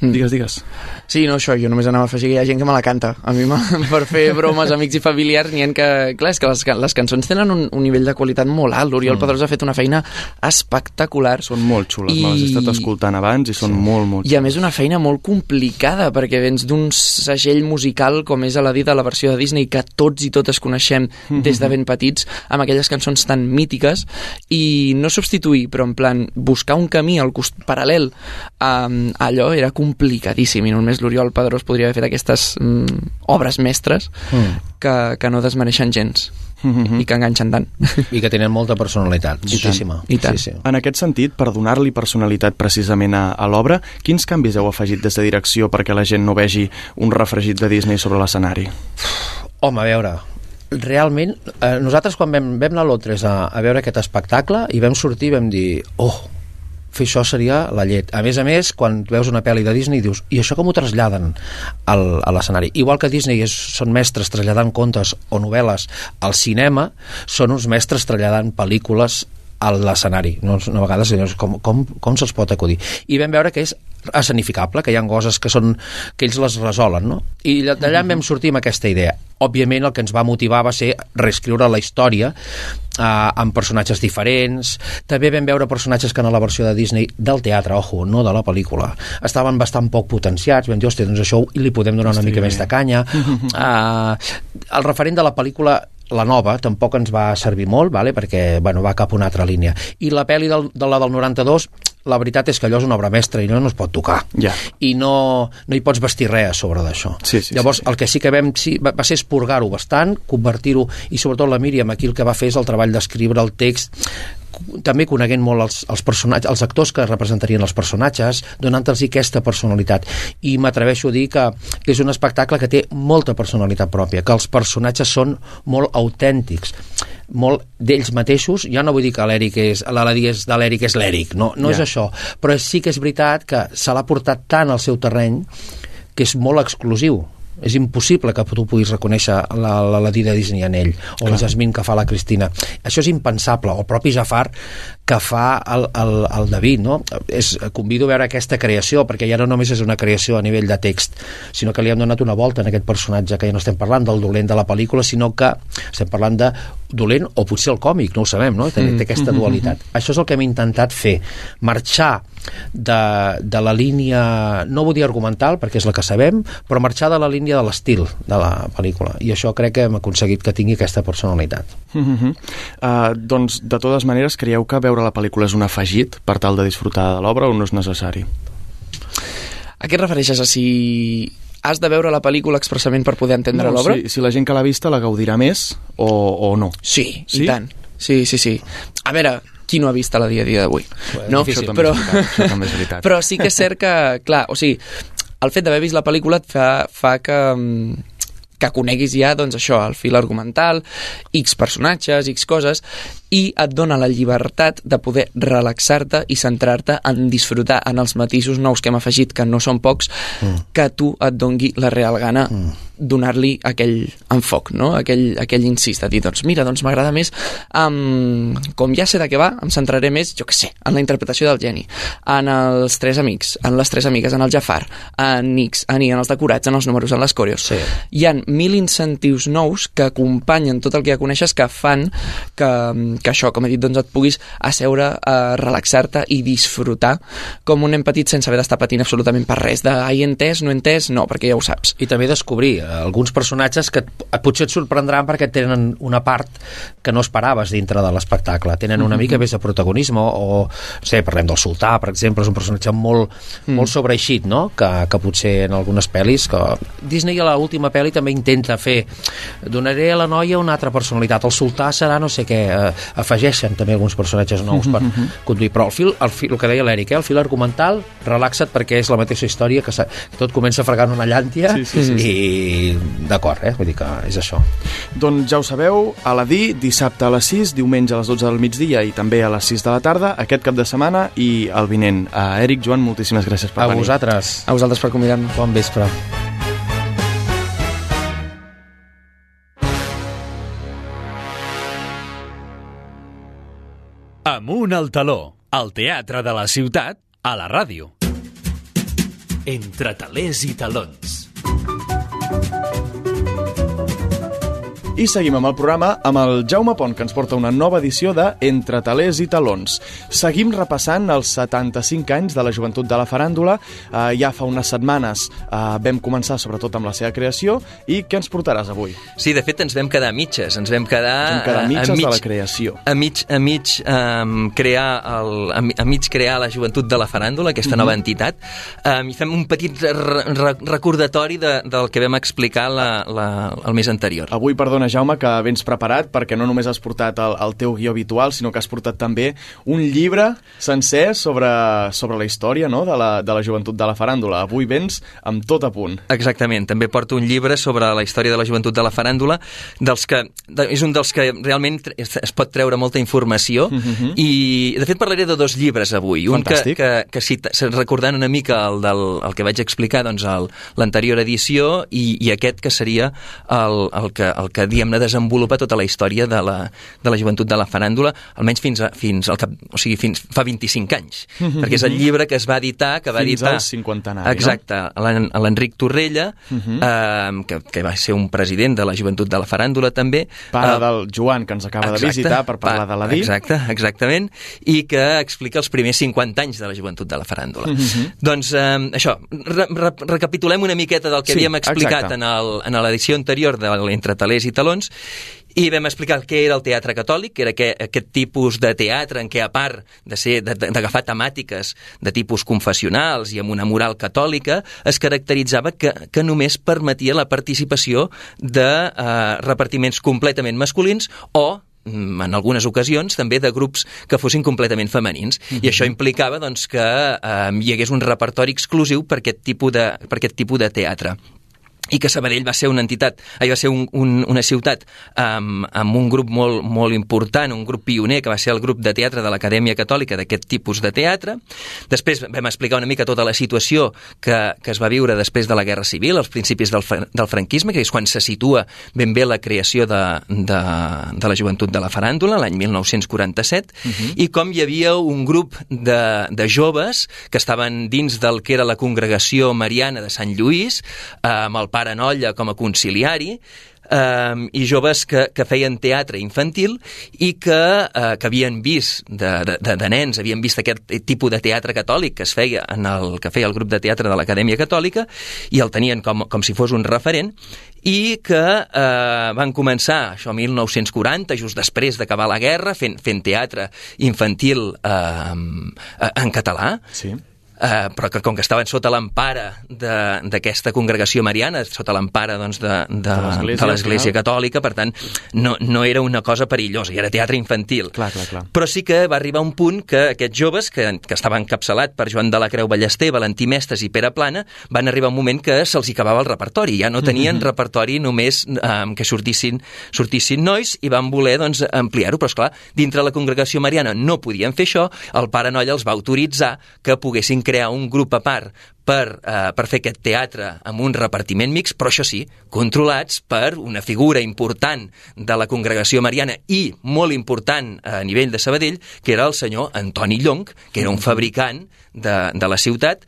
[SPEAKER 1] Digues, digues.
[SPEAKER 5] Sí, no, això, jo només anava a afegir que hi ha gent que me la canta. A mi, per fer bromes, amics i familiars, n'hi ha que... Clar, és que les, les cançons tenen un, un nivell de qualitat molt alt. L'Oriol mm. Pedrós ha fet una feina espectacular.
[SPEAKER 1] Són molt xules,
[SPEAKER 5] I-
[SPEAKER 1] me les he estat escoltant abans i són molt, molt
[SPEAKER 5] I a més una feina molt complicada, perquè vens d'un segell musical com és a la dita la versió de Disney, que tots i totes coneixem des de ben petits, amb aquelles cançons tan mítiques, i no substituir, però en plan buscar un camí al cost paral·lel a, a allò era complicadíssim, i només l'Oriol Pedrós podria haver fet aquestes mm, obres mestres
[SPEAKER 4] mm.
[SPEAKER 5] que, que no desmereixen gens
[SPEAKER 1] Mhm.
[SPEAKER 5] i que enganxen tant.
[SPEAKER 4] i que tenen molta personalitat moltíssima
[SPEAKER 5] I tant.
[SPEAKER 4] Sí, sí.
[SPEAKER 1] En aquest sentit, per donar-li personalitat precisament a, a l'obra, quins canvis heu afegit des de direcció perquè la gent no vegi un refregit de Disney sobre l'escenari?
[SPEAKER 4] Home, a veure, realment, eh, nosaltres quan vam, vam anar a Londres a, a veure aquest espectacle i vam sortir i vam dir, oh, fer això seria la llet. A més a més, quan veus una pel·li de Disney dius, i això com ho traslladen al, a l'escenari? Igual que Disney és, són mestres traslladant contes o novel·les al cinema, són uns mestres traslladant pel·lícules a l'escenari. No, a vegades com, com, com se'ls pot acudir? I vam veure que és escenificable, que hi ha coses que, són, que ells les resolen, no? I d'allà en vam sortir amb aquesta idea. Òbviament el que ens va motivar va ser reescriure la història eh, amb personatges diferents. També vam veure personatges que en la versió de Disney del teatre, ojo, no de la pel·lícula, estaven bastant poc potenciats. Vam dir, hòstia, doncs això li podem donar una mica
[SPEAKER 1] bé.
[SPEAKER 4] més de canya. Uh, el referent de la pel·lícula la nova tampoc ens va servir molt, vale? perquè bueno, va cap a una altra línia. I la pel·li del, de la del 92, la veritat és que allò és una obra mestra i no, no es pot tocar.
[SPEAKER 1] Ja.
[SPEAKER 4] I no, no hi pots vestir res a sobre d'això.
[SPEAKER 1] Sí, sí,
[SPEAKER 4] Llavors,
[SPEAKER 1] sí, sí.
[SPEAKER 4] el que sí que vam, sí, va, va ser esporgar-ho bastant, convertir-ho, i sobretot la Míriam aquí el que va fer és el treball d'escriure el text també coneguent molt els, els, personatges, els actors que representarien els personatges, donant-los aquesta personalitat. I m'atreveixo a dir que és un espectacle que té molta personalitat pròpia, que els personatges són molt autèntics molt d'ells mateixos, jo no vull dir que l'Eric és, l'Aladí és de l'Eric és l'Eric, no, no
[SPEAKER 1] Ja.
[SPEAKER 4] és això, però sí que és veritat que se l'ha portat tant al seu terreny que és molt exclusiu. És impossible que tu puguis reconèixer la, la, la de Disney en ell o la Jasmine que fa la Cristina. Això és impensable, el propi Jafar que fa el, el, el David no? és, convido a veure aquesta creació perquè ja no només és una creació a nivell de text sinó que li hem donat una volta en aquest personatge que ja no estem parlant del dolent de la pel·lícula sinó que estem parlant de dolent o potser el còmic, no ho sabem no? té, té aquesta dualitat això és el que hem intentat fer marxar de, de la línia no vull dir argumental perquè és la que sabem però marxar de la línia de l'estil de la pel·lícula i això crec que hem aconseguit que tingui aquesta personalitat
[SPEAKER 1] Uh -huh. uh, doncs, de totes maneres, creieu que veure la pel·lícula és un afegit per tal de disfrutar de l'obra o no és necessari?
[SPEAKER 5] A què et refereixes? A si has de veure la pel·lícula expressament per poder entendre l'obra?
[SPEAKER 1] si, si la gent que l'ha vista la gaudirà més o, o no.
[SPEAKER 5] Sí,
[SPEAKER 1] Sí?
[SPEAKER 5] i tant. Sí, sí, sí. A veure, qui no ha vist la dia a dia d'avui? No?
[SPEAKER 1] Això també
[SPEAKER 5] però,
[SPEAKER 1] això també és veritat.
[SPEAKER 5] però sí que és cert que, clar, o sigui, el fet d'haver vist la pel·lícula et fa, fa que, mm, que coneguis ja, doncs això, el fil argumental, X personatges, X coses, i et dona la llibertat de poder relaxar-te i centrar-te en disfrutar en els matisos nous que hem afegit, que no són pocs, mm. que tu et dongui la real gana mm donar-li aquell enfoc, no? aquell, aquell incís de dir, doncs mira, doncs m'agrada més um, com ja sé de què va, em centraré més, jo que sé, en la interpretació del geni en els tres amics, en les tres amigues en el Jafar, en Nix, en I, en els decorats, en els números, en les coreos
[SPEAKER 4] Sí.
[SPEAKER 5] hi han mil incentius nous que acompanyen tot el que ja coneixes que fan que, que això, com he dit, doncs et puguis asseure a relaxar-te i disfrutar com un nen petit sense haver d'estar patint absolutament per res de ai, entès, no entès, no, perquè ja ho saps.
[SPEAKER 4] I també descobrir eh, alguns personatges que et, potser et sorprendran perquè tenen una part que no esperaves dintre de l'espectacle. Tenen una mica més de protagonisme o, no sé, parlem del sultà, per exemple és un personatge molt, molt sobreeixit no? que, que potser en algunes pel·lis que Disney a l'última pel·li també intenta fer donaré a la noia una altra personalitat el sultà serà no sé què eh, afegeixen també alguns personatges nous per conduir, però el fil, el fil, el que deia l'Eric, eh, el fil argumental relaxa't perquè és la mateixa història que, que tot comença fregant una llàntia
[SPEAKER 1] Sí, sí, sí,
[SPEAKER 4] i d'acord, eh? vull dir que és això
[SPEAKER 1] Doncs ja ho sabeu, a la DI, dissabte a les 6, diumenge a les 12 del migdia i també a les 6 de la tarda, aquest cap de setmana i el vinent. A Eric, Joan, moltíssimes gràcies per
[SPEAKER 4] a
[SPEAKER 1] venir.
[SPEAKER 4] vosaltres
[SPEAKER 5] a vosaltres per convidar-nos
[SPEAKER 4] bon vespre
[SPEAKER 2] Amunt al taló, al teatre de la ciutat, a la ràdio. Entre talers i talons.
[SPEAKER 1] I seguim amb el programa amb el Jaume Pont, que ens porta una nova edició de Entre talers i talons. Seguim repassant els 75 anys de la joventut de la faràndula. Eh, ja fa unes setmanes eh, vam començar sobretot amb la seva creació. I què ens portaràs avui?
[SPEAKER 7] Sí, de fet, ens vam quedar a mitges. Ens vam quedar...
[SPEAKER 1] Ens vam quedar
[SPEAKER 7] eh,
[SPEAKER 1] mitges
[SPEAKER 7] a
[SPEAKER 1] de la creació.
[SPEAKER 7] A mig, a mig, um, crear el, a, a mig crear la joventut de la faràndula, aquesta
[SPEAKER 1] Mhm.
[SPEAKER 7] nova entitat, um, i fem un petit re, re, recordatori de, del que vam explicar la, la, el mes anterior.
[SPEAKER 1] Avui, perdona, setmana, Jaume, que vens preparat, perquè no només has portat el, el teu guió habitual, sinó que has portat també un llibre sencer sobre, sobre la història no? de, la, de la joventut de la faràndula. Avui vens amb tot a punt.
[SPEAKER 7] Exactament, també porto un llibre sobre la història de la joventut de la faràndula, dels que, de, és un dels que realment es, es pot treure molta informació, uh -huh. i de fet parlaré de dos llibres avui. Un que,
[SPEAKER 1] Fantàstic.
[SPEAKER 7] que, que si recordant una mica el, del, el que vaig explicar doncs, l'anterior edició i, i aquest que seria el, el que, el que diguem-ne, desenvolupa tota la història de la, de la joventut de la faràndula, almenys fins, a, fins, al cap, o sigui, fins fa 25 anys, perquè és el llibre que es va editar, que va
[SPEAKER 1] Fins
[SPEAKER 7] editar...
[SPEAKER 1] al cinquantenari, no?
[SPEAKER 7] Exacte, a l'Enric Torrella, eh, que, que va ser un president de la joventut de la faràndula també.
[SPEAKER 1] Pare
[SPEAKER 7] Eh,
[SPEAKER 1] del Joan, que ens acaba de visitar per parlar
[SPEAKER 7] pa-
[SPEAKER 1] de la DI.
[SPEAKER 7] Exacte, exactament, i que explica els primers 50 anys de la joventut de la faràndula. Doncs eh, això, re, re, recapitulem una miqueta del que
[SPEAKER 1] Sí,
[SPEAKER 7] havíem explicat
[SPEAKER 1] exacte.
[SPEAKER 7] en l'edició anterior de l'Entre talers i talons, i vam explicar què era el teatre catòlic, que era aquest, aquest tipus de teatre en què, a part d'agafar temàtiques de tipus confessionals i amb una moral catòlica, es caracteritzava que, que només permetia la participació de eh, repartiments completament masculins o mm, en algunes ocasions també de grups que fossin completament femenins. I això implicava doncs, que eh, hi hagués un repertori exclusiu per aquest tipus de, per aquest tipus de teatre i que Sabadell va ser una entitat, ahir va ser un, un, una ciutat amb, amb un grup molt, molt important, un grup pioner, que va ser el grup de teatre de l'Acadèmia Catòlica d'aquest tipus de teatre. Després vam explicar una mica tota la situació que, que es va viure després de la Guerra Civil, als principis del, del franquisme, que és quan se situa ben bé la creació de, de, de la joventut de la faràndula, l'any 1947, i com hi havia un grup de, de joves que estaven dins del que era la congregació mariana de Sant Lluís, eh, amb el pare com a conciliari, um, i joves que, que feien teatre infantil i que, uh, que havien vist de, de, de, de nens, havien vist aquest tipus de teatre catòlic que es feia en el que feia el grup de teatre de l'Acadèmia Catòlica i el tenien com, com si fos un referent i que eh, van començar, això, 1940, just després d'acabar la guerra, fent, fent teatre infantil eh, en català,
[SPEAKER 1] Sí.
[SPEAKER 7] Uh, però que com que estaven sota l'empara de- d'aquesta congregació mariana, sota l'empara doncs, de, de,
[SPEAKER 1] De l'Església.
[SPEAKER 7] Catòlica, per tant, no, no era una cosa perillosa, i era teatre infantil.
[SPEAKER 1] Clar, clar, clar.
[SPEAKER 7] Però sí que va arribar un punt que aquests joves, que, que estaven encapçalat per Joan de la Creu Ballester, Valentí Mestres i Pere Plana, van arribar un moment que se'ls acabava el repertori. Ja no tenien repertori només eh, que sortissin, sortissin nois i van voler doncs, ampliar-ho, però esclar, dintre la congregació mariana no podien fer això, el pare Nolla els va autoritzar que poguessin crear un grup a part per, eh, per fer aquest teatre amb un repartiment mix, però això sí, controlats per una figura important de la congregació mariana i molt important a nivell de Sabadell, que era el senyor Antoni Llong, que era un fabricant de, de la ciutat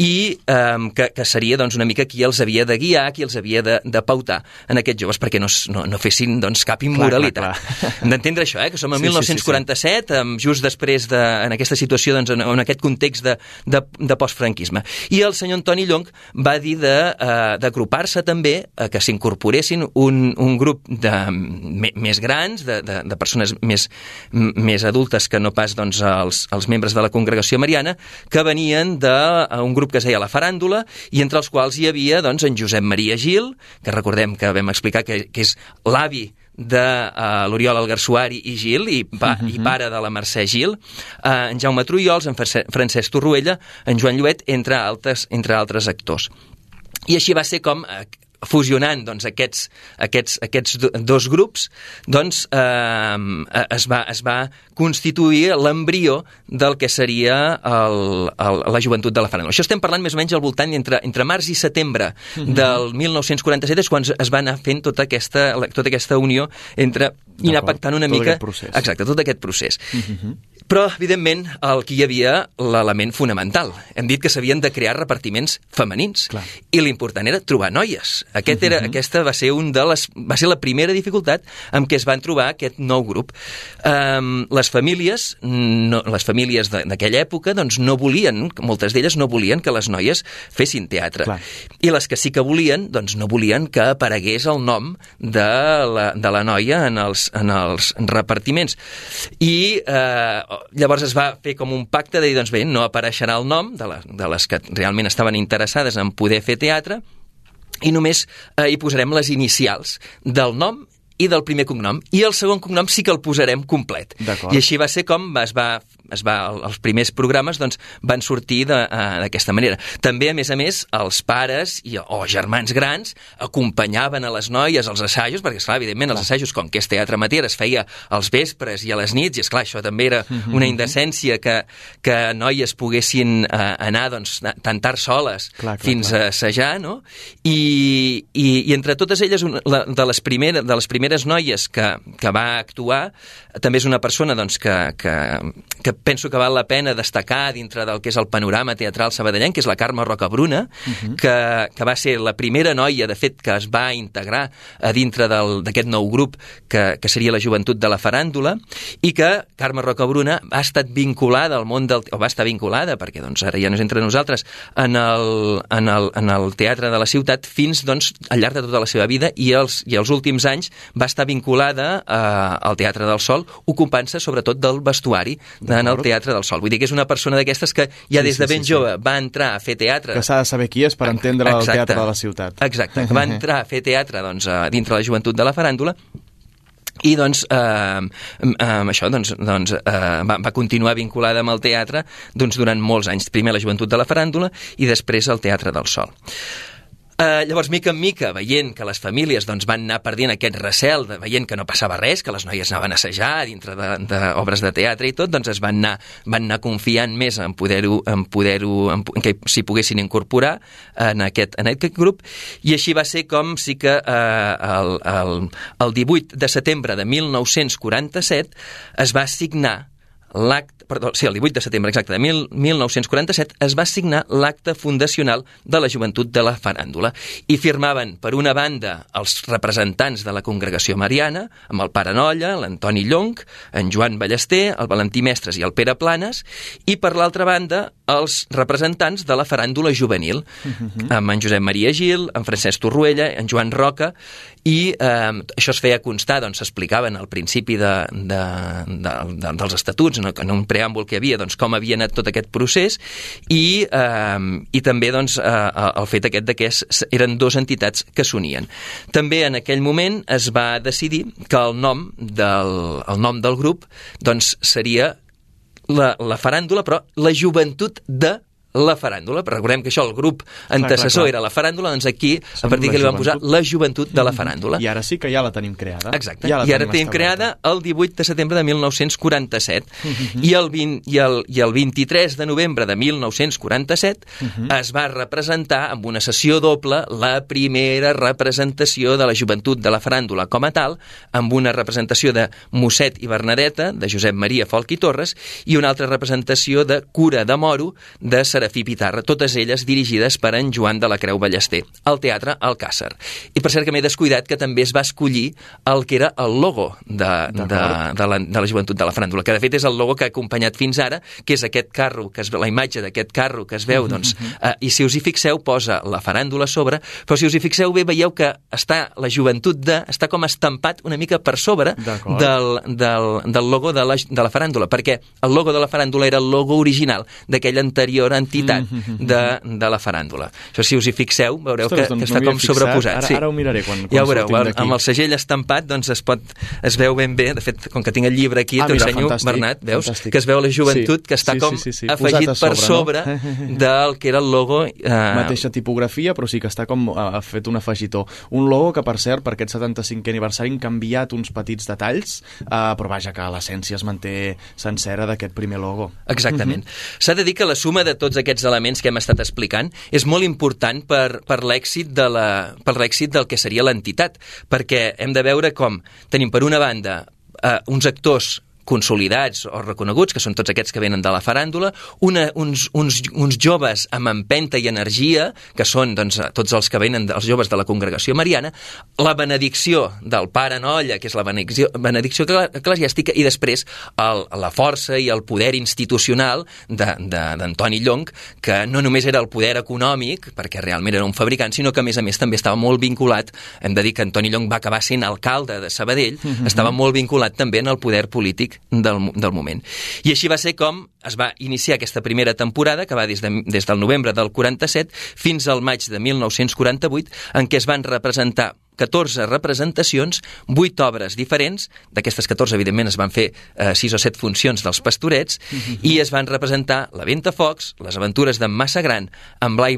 [SPEAKER 7] i eh, que, que seria doncs, una mica qui els havia de guiar, qui els havia de, de pautar en aquests joves perquè no, no, no fessin doncs, cap immoralitat. Hem d'entendre això, eh? que som a
[SPEAKER 1] Sí, sí, sí, sí.
[SPEAKER 7] 1947, em, just després de, en aquesta situació, doncs, en, en aquest context de, de, de postfranquisme. I el senyor Antoni Llong va dir eh, d'agrupar-se també, eh, que s'incorporessin un, un grup de, més grans, de, de, de persones més, més adultes que no pas doncs, els, els membres de la congregació mariana, que venien d'un grup que es deia La Faràndula, i entre els quals hi havia doncs, en Josep Maria Gil, que recordem que vam explicar que, que és l'avi de uh, l'Oriol Algarsuari i Gil, i, pa, i pare de la Mercè Gil, uh, en Jaume Trullols, en Francesc Torroella, en Joan Lluet, entre altres, entre altres actors. I així va ser com, eh, fusionant doncs, aquests, aquests, aquests do- dos grups, doncs eh, es, va, es va constituir l'embrió del que seria el, el, la joventut de la faràndula. Això estem parlant més o menys al voltant entre, entre març i setembre del 1947 és quan es va anar fent tota aquesta, tota aquesta unió entre i anar pactant una
[SPEAKER 1] Tot
[SPEAKER 7] mica...
[SPEAKER 1] aquest procés.
[SPEAKER 7] Exacte, tot aquest procés. Però, evidentment, el que hi havia l'element fonamental. Hem dit que s'havien de crear repartiments femenins.
[SPEAKER 1] Clar.
[SPEAKER 7] I l'important era trobar noies. Aquest era, Aquesta va ser, un de les, va ser la primera dificultat amb què es van trobar aquest nou grup. Um, les famílies, no, les famílies d'aquella època, doncs no volien, moltes d'elles no volien que les noies fessin teatre.
[SPEAKER 1] Clar.
[SPEAKER 7] I les que sí que volien, doncs no volien que aparegués el nom de la, de la noia en els, en els repartiments. I eh, llavors es va fer com un pacte de dir, doncs bé, no apareixerà el nom de, la, de les que realment estaven interessades en poder fer teatre, i només eh, hi posarem les inicials del nom i del primer cognom. I el segon cognom sí que el posarem complet. I així va ser com es va, es va, els primers programes doncs, van sortir de- eh, d'aquesta manera. També, a més a més, els pares i, o germans grans acompanyaven a les noies als assajos, perquè, esclar, evidentment, els assajos, com que és teatre amateur, es feia als vespres i a les nits, i, esclar, això també era una indecència que, que noies poguessin eh, anar doncs, tan tard soles
[SPEAKER 1] Clar, clar,
[SPEAKER 7] fins
[SPEAKER 1] clar.
[SPEAKER 7] a assajar, no? I, i, i entre totes elles, una, la, de, les primeres, de les primeres noies que, que va actuar, també és una persona doncs, que, que, que penso que val la pena destacar dintre del que és el panorama teatral sabadellenc, que és la Carme Rocabruna, uh -huh. que, que va ser la primera noia, de fet, que es va integrar a dintre d'aquest nou grup, que, que seria la joventut de la faràndula, i que Carme Rocabruna ha estat vinculada al món del... o va estar vinculada, perquè doncs, ara ja no és entre nosaltres, en el, en el, en el teatre de la ciutat fins doncs, al llarg de tota la seva vida i els, i els últims anys va estar vinculada eh, al Teatre del Sol, ocupant-se sobretot del vestuari en el Teatre del Sol. Vull dir que és una persona d'aquestes que ja
[SPEAKER 1] Sí,
[SPEAKER 7] des de ben
[SPEAKER 1] sí, sí.
[SPEAKER 7] jove va entrar a fer teatre
[SPEAKER 1] Que s'ha de saber qui és per entendre el
[SPEAKER 7] Exacte.
[SPEAKER 1] teatre de la ciutat.
[SPEAKER 7] Exacte, que va entrar a fer teatre doncs, a dintre la joventut de la faràndula i doncs, eh, eh, això, doncs, doncs eh, va, va continuar vinculada amb el teatre doncs, durant molts anys. Primer la joventut de la faràndula i després el Teatre del Sol. Uh, llavors, mica en mica, veient que les famílies doncs, van anar perdent aquest recel, de, veient que no passava res, que les noies anaven a assajar dintre d'obres de, de teatre i tot, doncs es van anar, van anar confiant més en poder-ho en poder-ho en, en que s'hi poguessin incorporar en aquest, en aquest grup, i així va ser com sí que eh, el, el, el 18 de setembre de 1947 es va signar l'acte, perdó, sí, el 18 de setembre exacte de mil, 1947 es va signar l'acte fundacional de la joventut de la faràndula i firmaven per una banda els representants de la congregació mariana amb el pare Nolla, l'Antoni Llonc en Joan Ballester, el Valentí Mestres i el Pere Planes i per l'altra banda els representants de la faràndula juvenil amb en Josep Maria Gil, en Francesc Torruella, en Joan Roca i eh, això es feia constar, doncs s'explicaven al principi de, de, de, de, dels estatuts, en, en un preàmbul que hi havia, doncs com havia anat tot aquest procés i, eh, i també doncs, eh, el fet aquest de que es, eren dues entitats que s'unien. També en aquell moment es va decidir que el nom del, el nom del grup doncs, seria la, la faràndula, però la joventut de la faràndula, però recordem que això, el grup antecessor
[SPEAKER 1] clar, clar.
[SPEAKER 7] era la faràndula, doncs aquí,
[SPEAKER 1] Som
[SPEAKER 7] a partir que li van posar la joventut de la faràndula.
[SPEAKER 1] I ara sí que ja la tenim creada.
[SPEAKER 7] Exacte,
[SPEAKER 1] Ja la
[SPEAKER 7] i ara tenim
[SPEAKER 1] establerta.
[SPEAKER 7] creada el 18 de setembre de 1947 I, el 20, i, el, i el 23 de novembre de 1947 es va representar amb una sessió doble la primera representació de la joventut de la faràndula com a tal, amb una representació de Mosset i Bernadeta, de Josep Maria Folch i Torres, i una altra representació de Cura de Moro, de Serafí Pitarra, totes elles dirigides per en Joan de la Creu Ballester, al Teatre Alcàsser. I per cert que m'he descuidat que també es va escollir el que era el logo de, de, de, la, de la joventut de la faràndula, que de fet és el logo que ha acompanyat fins ara, que és aquest carro, que es, la imatge d'aquest carro que es veu, doncs, eh, i si us hi fixeu posa la faràndula a sobre, però si us hi fixeu bé veieu que està la joventut de, està com estampat una mica per sobre del, del, del logo de la, de la faràndula, perquè el logo de la faràndula era el logo original d'aquella anterior entitat de, de la faràndula. Això si us hi fixeu, veureu
[SPEAKER 1] Ostres,
[SPEAKER 7] que,
[SPEAKER 1] doncs
[SPEAKER 7] que està
[SPEAKER 1] no
[SPEAKER 7] com
[SPEAKER 1] fixat.
[SPEAKER 7] sobreposat.
[SPEAKER 1] Ara-
[SPEAKER 7] sí.
[SPEAKER 1] ara ho miraré quan- quan
[SPEAKER 7] ja ho veureu,
[SPEAKER 1] sortim
[SPEAKER 7] amb-
[SPEAKER 1] d'aquí.
[SPEAKER 7] amb el segell estampat doncs es, pot, es veu ben bé, de fet, com que tinc el llibre aquí,
[SPEAKER 1] Ah,
[SPEAKER 7] t'ho ensenyo,
[SPEAKER 1] fantàstic,
[SPEAKER 7] Bernat, veus?
[SPEAKER 1] fantàstic.
[SPEAKER 7] Que es veu la joventut
[SPEAKER 1] Sí,
[SPEAKER 7] que està
[SPEAKER 1] sí,
[SPEAKER 7] com
[SPEAKER 1] sí, sí, sí,
[SPEAKER 7] afegit
[SPEAKER 1] a
[SPEAKER 7] per
[SPEAKER 1] sobre,
[SPEAKER 7] sobre
[SPEAKER 1] no?
[SPEAKER 7] del que era el logo... Eh,
[SPEAKER 1] Mateixa tipografia, però sí que està com ha fet un afegitó. Un logo que, per cert, per aquest 75è aniversari han canviat uns petits detalls, eh, però vaja, que l'essència es manté sencera d'aquest primer logo.
[SPEAKER 7] Exactament. S'ha de dir que la suma de tots aquests elements que hem estat explicant és molt important per, per l'èxit de la, per l'èxit del que seria l'entitat, perquè hem de veure com tenim per una banda eh, uns actors consolidats o reconeguts, que són tots aquests que venen de la faràndula, una, uns, uns, uns joves amb empenta i energia, que són doncs, tots els que venen dels joves de la congregació mariana, la benedicció del pare Nolla, que és la benedicció, benedicció ecle- eclesiàstica, i després el, la força i el poder institucional d'Antoni Llonc, que no només era el poder econòmic, perquè realment era un fabricant, sinó que a més a més també estava molt vinculat, hem de dir que Antoni Llonc va acabar sent alcalde de Sabadell, estava molt vinculat també en el poder polític del, del moment. I així va ser com es va iniciar aquesta primera temporada, que va des, de, des del novembre del 47 fins al maig de 1948, en què es van representar 14 representacions, 8 obres diferents, d'aquestes 14 evidentment es van fer eh, 6 o 7 funcions dels pastorets, i es van representar La Ventafocs, Les aventures d'en Massa Gran, en Blai,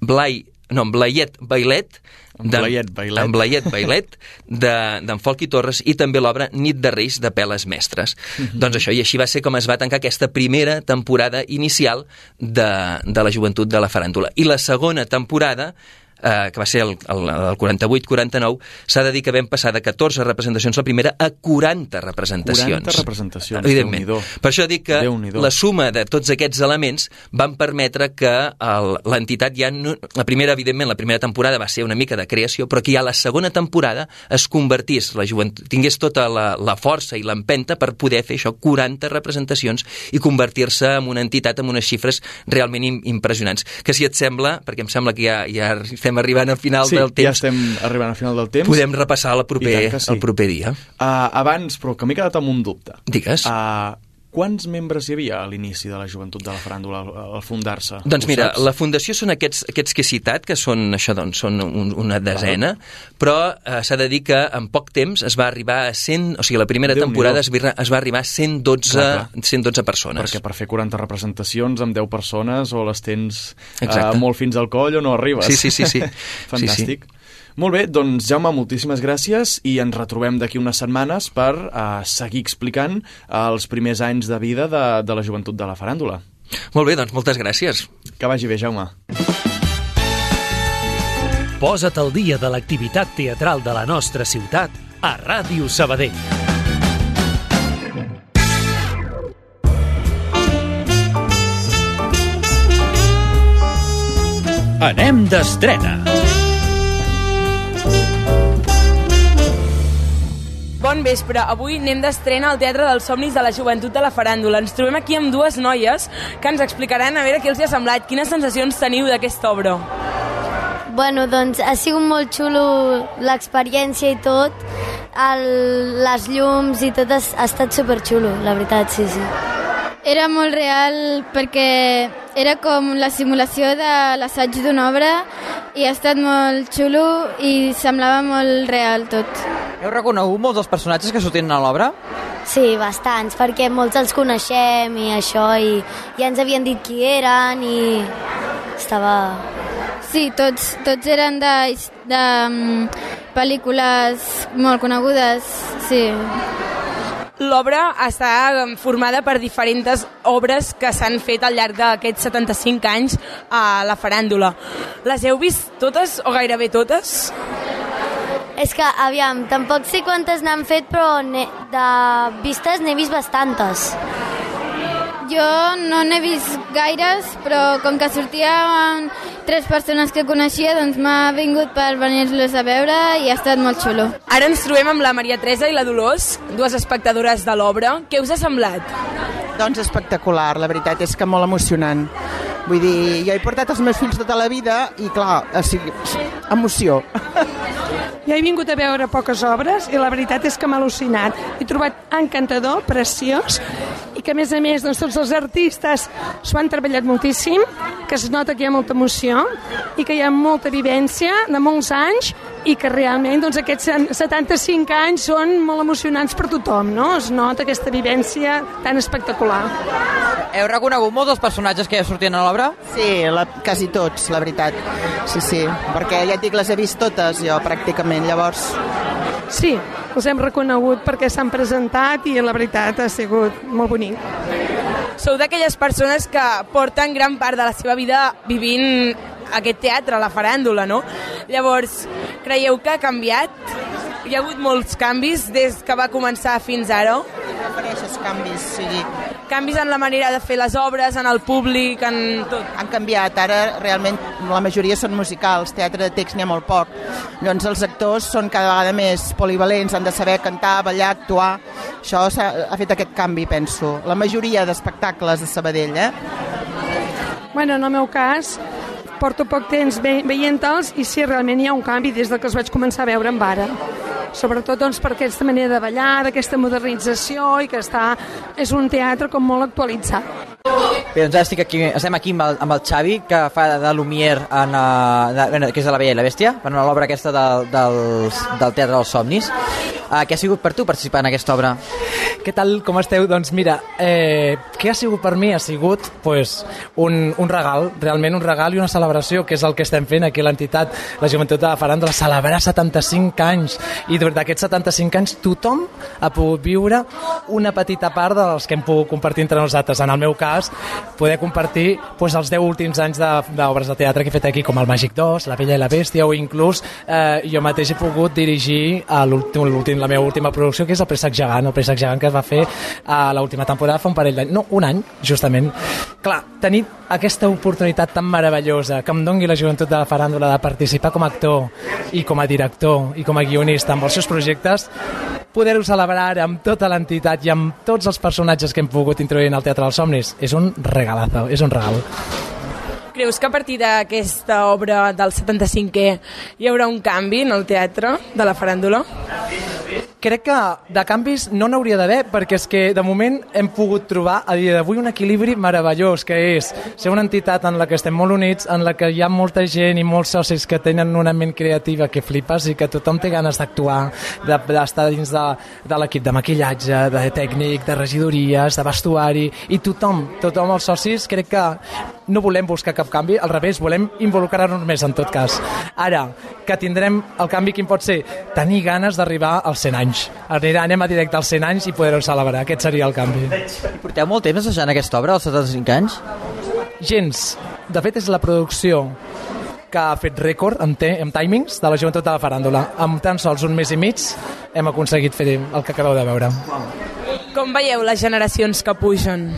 [SPEAKER 7] Blai no, en Blaiet Bailet, d'en-
[SPEAKER 1] Blaiet Bailet.
[SPEAKER 7] Blaiet Bailet, de- d'en Folc i Torres, i també l'obra Nit de Reis de Peles Mestres. Doncs això, i així va ser com es va tancar aquesta primera temporada inicial de, de la joventut de la faràndula. I la segona temporada eh, que va ser el, el, el 48-49, s'ha de dir que vam passar de 14 representacions la primera a 40 representacions.
[SPEAKER 1] 40 representacions,
[SPEAKER 7] Evidentment. Per això dic que la suma de tots aquests elements van permetre que l'entitat ja no, la primera evidentment la primera temporada va ser una mica de creació però que ja la segona temporada es convertís la joventut, tingués tota la, la força i l'empenta per poder fer això 40 representacions i convertir-se en una entitat amb unes xifres realment im impressionants que si et sembla, perquè em sembla que ja, ja estem arribant al final
[SPEAKER 1] Sí,
[SPEAKER 7] del
[SPEAKER 1] ja
[SPEAKER 7] temps
[SPEAKER 1] estem arribant al final del temps.
[SPEAKER 7] podem repassar el proper,
[SPEAKER 1] sí.
[SPEAKER 7] el proper dia
[SPEAKER 1] Uh, abans, però que m'he quedat amb un dubte.
[SPEAKER 7] Digues.
[SPEAKER 1] Uh, quants membres hi havia a l'inici de la joventut de la faràndula al, fundar-se?
[SPEAKER 7] Doncs
[SPEAKER 1] Ho
[SPEAKER 7] mira,
[SPEAKER 1] saps?
[SPEAKER 7] la fundació són aquests, aquests que he citat, que són, això, doncs, són un, una desena, però eh, s'ha de dir que en poc temps es va arribar a 100, o sigui, la primera
[SPEAKER 1] Déu-n'hi-do.
[SPEAKER 7] temporada es, va- es va arribar a 112,
[SPEAKER 1] Clar, clar.
[SPEAKER 7] 112 persones.
[SPEAKER 1] Perquè per fer 40 representacions amb 10 persones o les tens
[SPEAKER 7] Exacte.
[SPEAKER 1] molt fins al coll o no arribes.
[SPEAKER 7] Sí, sí, sí, sí.
[SPEAKER 1] Fantàstic. Molt bé, doncs Jaume, moltíssimes gràcies i ens retrobem d'aquí unes setmanes per uh, seguir explicant els primers anys de vida de, de la joventut de la faràndula.
[SPEAKER 7] Molt bé, doncs moltes gràcies.
[SPEAKER 1] Que vagi bé, Jaume.
[SPEAKER 2] Posa't al dia de l'activitat teatral de la nostra ciutat a Ràdio Sabadell. Anem d'estrena.
[SPEAKER 3] Vespre. Avui anem d'estrena al Teatre dels Somnis de la Joventut de la Faràndula. Ens trobem aquí amb dues noies que ens explicaran a veure què els hi ha semblat, quines sensacions teniu d'aquesta obra.
[SPEAKER 8] Bueno, doncs ha sigut molt xulo l'experiència i tot, el, les llums i tot ha, ha estat superxulo, la veritat, sí, sí.
[SPEAKER 9] Era molt real perquè era com la simulació de l'assaig d'una obra i ha estat molt xulo i semblava molt real tot.
[SPEAKER 10] Heu reconegut molts dels personatges que sortien a l'obra?
[SPEAKER 8] Sí, bastants, perquè molts els coneixem i això, i ja ens havien dit qui eren i estava...
[SPEAKER 9] Sí, tots, tots eren de, de um, pel·lícules molt conegudes, sí.
[SPEAKER 3] L'obra està formada per diferents obres que s'han fet al llarg d'aquests 75 anys a la faràndula. Les heu vist totes o gairebé totes?
[SPEAKER 8] És que, aviam, tampoc sé quantes n'han fet, però de vistes n'he vist bastantes.
[SPEAKER 9] Jo no n'he vist gaires, però com que sortien tres persones que coneixia, doncs m'ha vingut per venir-los a veure i ha estat molt xulo.
[SPEAKER 3] Ara ens trobem amb la Maria Teresa i la Dolors, dues espectadores de l'obra. Què us ha semblat?
[SPEAKER 11] Doncs espectacular, la veritat és que molt emocionant. Vull dir, jo he portat els meus fills tota la vida i clar, o sigui, emoció.
[SPEAKER 12] Jo he vingut a veure poques obres i la veritat és que m'ha al·lucinat. He trobat encantador, preciós, que a més a més doncs, tots els artistes s'ho han treballat moltíssim, que es nota que hi ha molta emoció i que hi ha molta vivència de molts anys i que realment doncs, aquests 75 anys són molt emocionants per tothom, no? Es nota aquesta vivència tan espectacular.
[SPEAKER 10] Heu reconegut molts dels personatges que ja sortien a l'obra?
[SPEAKER 11] Sí, la, quasi tots, la veritat. Sí, sí, perquè ja et dic, les he vist totes jo, pràcticament, llavors...
[SPEAKER 12] Sí, els hem reconegut perquè s'han presentat i la veritat ha sigut molt bonic.
[SPEAKER 3] Sou d'aquelles persones que porten gran part de la seva vida vivint aquest teatre, la faràndula, no? Llavors, creieu que ha canviat? Hi ha hagut molts canvis des que va començar fins ara?
[SPEAKER 11] Refereixes canvis, o sigui...
[SPEAKER 3] Canvis en la manera de fer les obres, en el públic, en tot?
[SPEAKER 11] Han canviat, ara realment la majoria són musicals, teatre de text n'hi ha molt poc. Llavors els actors són cada vegada més polivalents, han de saber cantar, ballar, actuar. Això ha, ha fet aquest canvi, penso. La majoria d'espectacles de Sabadell, eh?
[SPEAKER 12] Bueno, en el meu cas, porto poc temps ve veient-los i sí, realment hi ha un canvi des de que els vaig començar a veure amb ara. Sobretot doncs, per aquesta manera de ballar, d'aquesta modernització i que està, és un teatre com molt actualitzat.
[SPEAKER 10] Bé, doncs estic aquí, estem aquí amb el, amb el Xavi, que fa de Lumière, en, uh, de, que és de La Bella i la Bèstia, en l'obra aquesta del, del, del Teatre dels Somnis. Uh, què ha sigut per tu participar en aquesta obra?
[SPEAKER 13] Què tal, com esteu? Doncs mira, eh, què ha sigut per mi? Ha sigut pues, un, un regal, realment un regal i una celebració, que és el que estem fent aquí l'entitat, la Joventut de la Faràndula, celebrar 75 anys. I d'aquests 75 anys tothom ha pogut viure una petita part dels que hem pogut compartir entre nosaltres. En el meu cas, poder compartir pues, els 10 últims anys d'obres de, de teatre que he fet aquí, com el Màgic 2, La Bella i la Bèstia, o inclús eh, jo mateix he pogut dirigir a la meva última producció, que és el Préssec Gegant, el Préssec Gegant que es va fer a l'última temporada fa un parell d'anys, no, un any, justament. Clar, tenir aquesta oportunitat tan meravellosa que em dongui la joventut de la faràndula de participar com a actor i com a director i com a guionista amb els seus projectes, poder-ho celebrar amb tota l'entitat i amb tots els personatges que hem pogut introduir en el Teatre dels Somnis és un regalazo, és un regal.
[SPEAKER 3] Creus que a partir d'aquesta obra del 75è hi haurà un canvi en el teatre de la faràndula?
[SPEAKER 13] Crec que de canvis no n'hauria d'haver perquè és que de moment hem pogut trobar a dia d'avui un equilibri meravellós que és ser una entitat en la que estem molt units, en la que hi ha molta gent i molts socis que tenen una ment creativa que flipes i que tothom té ganes d'actuar, d'estar de, dins de, de l'equip de maquillatge, de tècnic, de regidories, de vestuari i tothom, tothom els socis crec que no volem buscar cap canvi, al revés, volem involucrar-nos més en tot cas. Ara, que tindrem el canvi quin pot ser? Tenir ganes d'arribar als 100 anys. Anirà, anem a directe als 100 anys i poder-ho celebrar. Aquest seria el canvi.
[SPEAKER 10] I porteu molt temps assajant aquesta obra, als 75 anys?
[SPEAKER 13] Gens. De fet, és la producció que ha fet rècord en, te, en timings de la joventut de la faràndula. Amb tan sols un mes i mig hem aconseguit fer el que acabeu de veure.
[SPEAKER 3] Com veieu les generacions que pugen?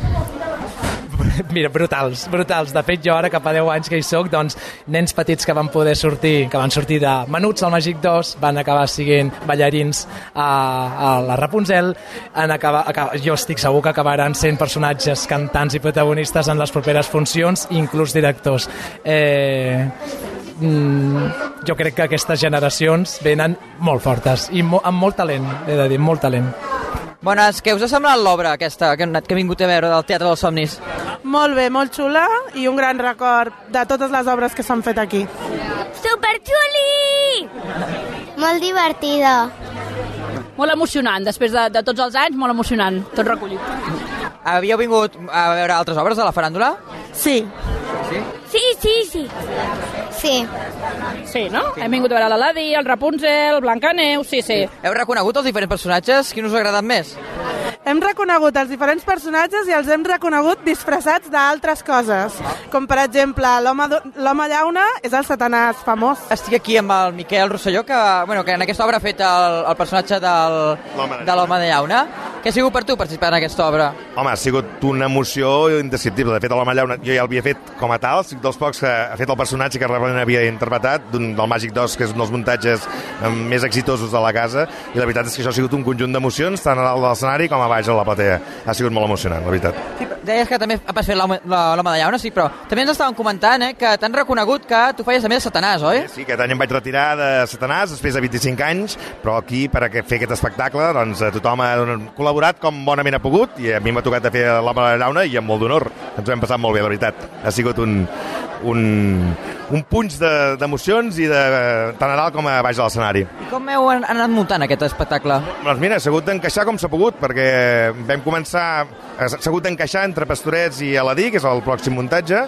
[SPEAKER 13] Mira, brutals, brutals. De fet, jo ara, cap a 10 anys que hi soc, doncs, nens petits que van poder sortir, que van sortir de Menuts al Màgic 2, van acabar siguent ballarins a, a la Rapunzel, en acabar, acabar, jo estic segur que acabaran sent personatges cantants i protagonistes en les properes funcions, inclús directors. Eh, mm, jo crec que aquestes generacions venen molt fortes i mo amb molt talent, he de dir, molt talent.
[SPEAKER 10] Bones, què us ha semblat l'obra aquesta que, que he vingut a veure del Teatre dels Somnis?
[SPEAKER 14] Molt bé, molt xula i un gran record de totes les obres que s'han fet aquí.
[SPEAKER 8] Superxuli! Molt divertida.
[SPEAKER 15] Molt emocionant, després de, de tots els anys, molt emocionant, tot recollit.
[SPEAKER 10] Havíeu vingut a veure altres obres de la faràndula?
[SPEAKER 14] Sí.
[SPEAKER 10] Sí?
[SPEAKER 8] Sí, sí, sí. Sí.
[SPEAKER 15] Sí, no? Sí. Hem vingut a veure l'Aladi, el Rapunzel, Blancaneu, sí, sí.
[SPEAKER 10] Heu reconegut els diferents personatges? Quin us ha agradat més?
[SPEAKER 14] Hem reconegut els diferents personatges i els hem reconegut disfressats d'altres coses. Com, per exemple, l'home llauna és el satanàs famós.
[SPEAKER 10] Estic aquí amb el Miquel Rosselló, que, bueno, que en aquesta obra ha fet el, el personatge del, de l'home de llauna. Què ha sigut per tu participar en aquesta obra?
[SPEAKER 16] Home, ha sigut una emoció indescriptible. De fet, l'home llauna jo ja l'havia fet com a tal, estic dels pocs que ha fet el personatge que realment havia interpretat, del Màgic 2, que és un dels muntatges més exitosos de la casa, i la veritat és que això ha sigut un conjunt d'emocions, tant a dalt de l'escenari com a baix a la platea. Ha sigut molt emocionant, la veritat.
[SPEAKER 10] Sí, deies que també vas fer l'home de llauna, sí, però també ens estaven comentant eh, que t'han reconegut que tu feies també de Satanàs, oi?
[SPEAKER 16] Sí, sí, aquest any em vaig retirar de Satanàs després de 25 anys, però aquí, per fer aquest espectacle, doncs tothom ha col·laborat com bonament ha pogut i a mi m'ha tocat de fer l'home de llauna i amb molt d'honor. Ens ho hem passat molt bé, la veritat. Ha sigut un, un, un punx d'emocions de, i de tant a dalt com a baix de l'escenari.
[SPEAKER 10] I com heu anat muntant aquest espectacle?
[SPEAKER 16] Doncs mira, s'ha hagut d'encaixar com s'ha pogut, perquè vam començar, s'ha hagut d'encaixar entre Pastorets i Aladí, que és el pròxim muntatge,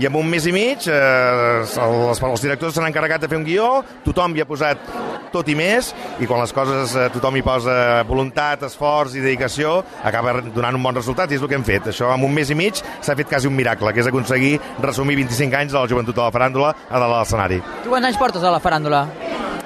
[SPEAKER 16] i en un mes i mig eh, els, els directors s'han encarregat de fer un guió, tothom hi ha posat tot i més, i quan les coses eh, tothom hi posa voluntat, esforç i dedicació, acaba donant un bon resultat, i és el que hem fet. Això en un mes i mig s'ha fet quasi un miracle, que és aconseguir resumir 25 anys de la joventut de la faràndula a de l'escenari.
[SPEAKER 10] Tu quants anys portes a la faràndula?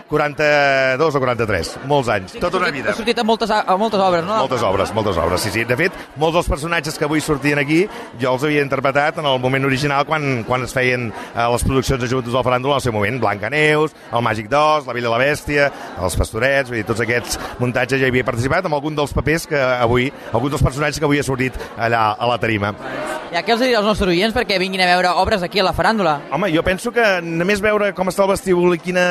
[SPEAKER 16] 42 o 43, molts anys, sí, tota una vida.
[SPEAKER 10] Has sortit a moltes, a moltes obres, no?
[SPEAKER 16] Moltes obres, moltes obres, sí, sí. De fet, molts dels personatges que avui sortien aquí jo els havia interpretat en el moment original quan, quan es feien eh, les produccions de Joventuts del Faràndula al seu moment. Blancaneus, el Màgic 2, La Villa i la Bèstia, els Pastorets, vull dir, tots aquests muntatges ja hi havia participat amb algun dels papers que avui, alguns dels personatges que avui ha sortit allà a la tarima.
[SPEAKER 10] I què els diria als nostres oients perquè vinguin a veure obres aquí a la faràndula?
[SPEAKER 16] Home, jo penso que només veure com està el vestíbul i quina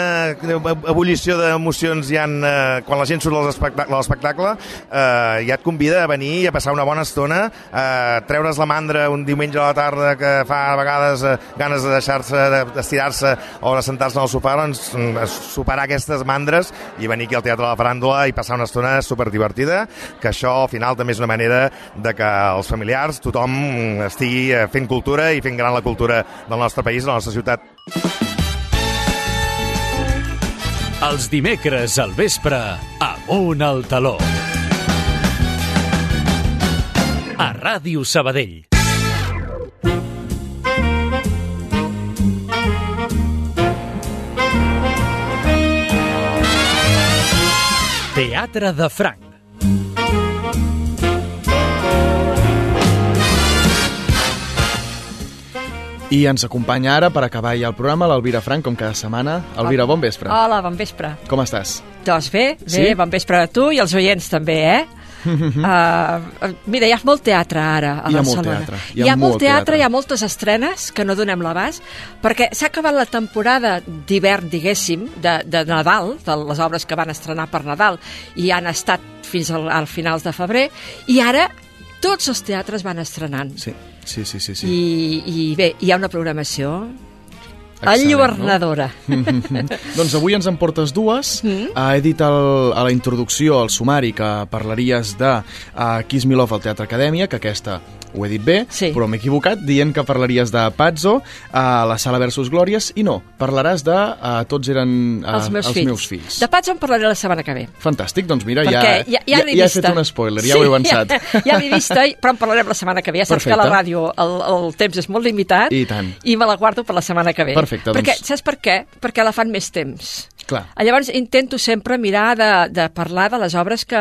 [SPEAKER 16] ebullició d'emocions ha, eh, quan la gent surt de l'espectacle, eh, ja et convida a venir i a passar una bona estona, eh, treure's la mandra un diumenge a la tarda que fa a vegades eh, ganes de deixar-se, de- d'estirar-se o de sentar-se al sofà, doncs mm, superar aquestes mandres i venir aquí al Teatre de la Faràndula i passar una estona superdivertida, que això al final també és una manera de que els familiars, tothom estigui eh, fent cultura i fent gran la cultura del nostre país, de la nostra ciutat.
[SPEAKER 2] Els dimecres al vespre, amunt al taló. A Ràdio Sabadell. Teatre de Franc.
[SPEAKER 1] I ens acompanya ara, per acabar ja el programa, l'Alvira Frank, com cada setmana. Elvira, bon vespre.
[SPEAKER 17] Hola, bon vespre.
[SPEAKER 1] Com estàs?
[SPEAKER 17] Doncs bé, bé,
[SPEAKER 1] Sí?
[SPEAKER 17] bon vespre a tu i als oients també, eh? Uh, mira, hi ha molt teatre ara a
[SPEAKER 1] Hi ha molt
[SPEAKER 17] Barcelona.
[SPEAKER 1] teatre,
[SPEAKER 17] Hi ha, molt teatre, hi ha moltes estrenes que no donem l'abast, perquè s'ha acabat la temporada d'hivern, diguéssim, de, de Nadal, de les obres que van estrenar per Nadal, i han estat fins al, al finals de febrer, i ara tots els teatres van estrenant.
[SPEAKER 1] Sí, sí, sí, sí. sí.
[SPEAKER 17] I, I bé, hi ha una programació enlluernadora.
[SPEAKER 1] doncs avui ens en portes dues. Mm. Uh, he dit el, a la introducció, al sumari, que parlaries de uh, Kiss Me Love al Teatre Acadèmia, que aquesta ho he dit bé,
[SPEAKER 17] Sí.
[SPEAKER 1] però m'he equivocat, dient que parlaries de Pazzo, a la Sala versus Glòries, i no, parlaràs de uh, Tots eren uh,
[SPEAKER 17] els meus
[SPEAKER 1] els
[SPEAKER 17] fills.
[SPEAKER 1] meus fills.
[SPEAKER 17] De Pats en parlaré la setmana que ve.
[SPEAKER 1] Fantàstic, doncs mira,
[SPEAKER 17] Perquè
[SPEAKER 1] ja,
[SPEAKER 17] ja, ja, l'he
[SPEAKER 1] ja he fet un spoiler, ja ho he avançat.
[SPEAKER 17] Ja, ja l'he vista, però en parlarem la setmana que ve. Ja saps que a la
[SPEAKER 1] Perfecte.
[SPEAKER 17] ràdio el, el temps és molt limitat
[SPEAKER 1] I tant.
[SPEAKER 17] i me la guardo per la setmana que ve.
[SPEAKER 1] Perfecte,
[SPEAKER 17] Perquè,
[SPEAKER 1] doncs-
[SPEAKER 17] saps per què? Perquè la fan més temps.
[SPEAKER 1] Clar.
[SPEAKER 17] Llavors intento sempre mirar de, de parlar de les obres que,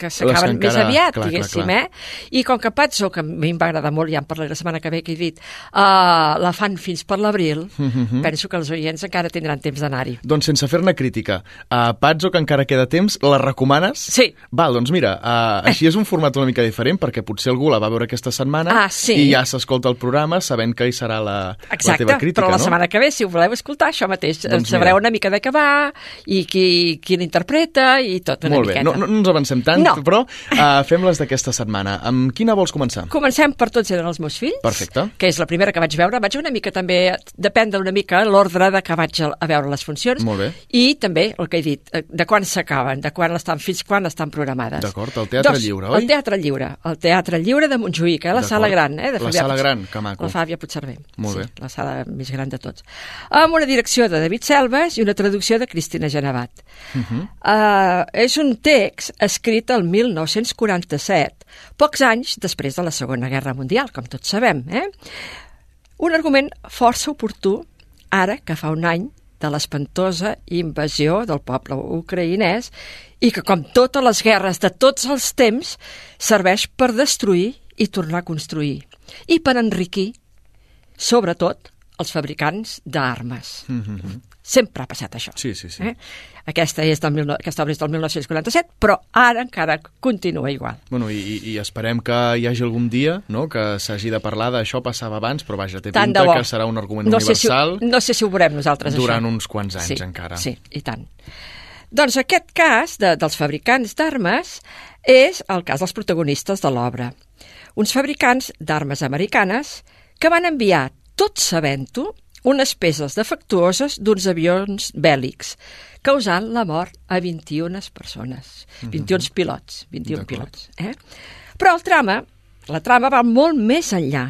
[SPEAKER 17] que s'acaben més aviat,
[SPEAKER 1] clar, clar,
[SPEAKER 17] diguéssim,
[SPEAKER 1] clar.
[SPEAKER 17] eh? I com que Pazzo, que mi em va agradar molt, ja en parlaré la setmana que ve, que he dit, uh, la fan fins per l'abril,
[SPEAKER 1] Mhm.
[SPEAKER 17] penso que els oients encara tindran temps d'anar-hi.
[SPEAKER 1] Doncs sense fer-ne crítica, a Pazzo, que encara queda temps, la recomanes?
[SPEAKER 17] Sí.
[SPEAKER 1] Val, doncs mira, uh, així és un format una mica diferent, perquè potser algú la va veure aquesta setmana
[SPEAKER 17] Ah, sí.
[SPEAKER 1] i ja s'escolta el programa sabent que hi serà la, la
[SPEAKER 17] Exacte,
[SPEAKER 1] teva crítica,
[SPEAKER 17] però la
[SPEAKER 1] no?
[SPEAKER 17] setmana que ve, si ho voleu escoltar, això mateix,
[SPEAKER 1] Doncs
[SPEAKER 17] sabreu
[SPEAKER 1] mira.
[SPEAKER 17] una mica de què va, i qui, qui l'interpreta, i tot una
[SPEAKER 1] Molt bé,
[SPEAKER 17] miqueta.
[SPEAKER 1] no, no, no ens avancem tant,
[SPEAKER 17] No.
[SPEAKER 1] però uh, fem-les d'aquesta setmana. Amb quina vols començar?
[SPEAKER 17] Comencem per Tots eren els meus fills,
[SPEAKER 1] Perfecte.
[SPEAKER 17] que és la primera que vaig veure. Vaig una mica també, depèn una mica l'ordre de que vaig a, veure les funcions.
[SPEAKER 1] Molt bé.
[SPEAKER 17] I també, el que he dit, eh, de quan s'acaben, de quan estan, fins quan estan programades.
[SPEAKER 1] D'acord, el Teatre
[SPEAKER 17] Doncs,
[SPEAKER 1] Lliure, oi?
[SPEAKER 17] El Teatre Lliure, el Teatre Lliure de Montjuïc, eh, la sala gran, eh, de
[SPEAKER 1] La
[SPEAKER 17] Fabià
[SPEAKER 1] sala
[SPEAKER 17] Puig-
[SPEAKER 1] gran, que maco.
[SPEAKER 17] La Fàbia Puigcerver.
[SPEAKER 1] Molt
[SPEAKER 17] sí,
[SPEAKER 1] bé.
[SPEAKER 17] la sala més gran de tots. Amb una direcció de David Selves i una traducció de Cristina Genevat.
[SPEAKER 1] Uh -huh.
[SPEAKER 17] Uh, és un text escrit el 1947, pocs anys després de la Segona Guerra Mundial, com tots sabem. Eh? Un argument força oportú, ara que fa un any de l'espantosa invasió del poble ucraïnès i que, com totes les guerres de tots els temps, serveix per destruir i tornar a construir i per enriquir, sobretot, els fabricants d'armes.
[SPEAKER 1] Uh -huh.
[SPEAKER 17] Sempre ha passat això.
[SPEAKER 1] Sí, sí, sí.
[SPEAKER 17] Eh? Aquesta, és del, aquesta obra és del 1947, però ara encara continua igual.
[SPEAKER 1] Bueno, i, i- esperem que hi hagi algun dia no? que s'hagi de parlar d'això, passava abans, però vaja, té
[SPEAKER 17] Tant
[SPEAKER 1] pinta que serà un argument
[SPEAKER 17] no sé si,
[SPEAKER 1] universal
[SPEAKER 17] no sé si ho veurem nosaltres,
[SPEAKER 1] durant
[SPEAKER 17] això.
[SPEAKER 1] uns quants anys
[SPEAKER 17] sí,
[SPEAKER 1] encara.
[SPEAKER 17] Sí, i tant. Doncs aquest cas de, dels fabricants d'armes és el cas dels protagonistes de l'obra. Uns fabricants d'armes americanes que van enviar, tot sabent-ho, unes peces defectuoses d'uns avions bèl·lics, causant la mort a 21 persones, 21 pilots, 21
[SPEAKER 1] D'acord.
[SPEAKER 17] pilots. Eh? Però el trama, la trama va molt més enllà.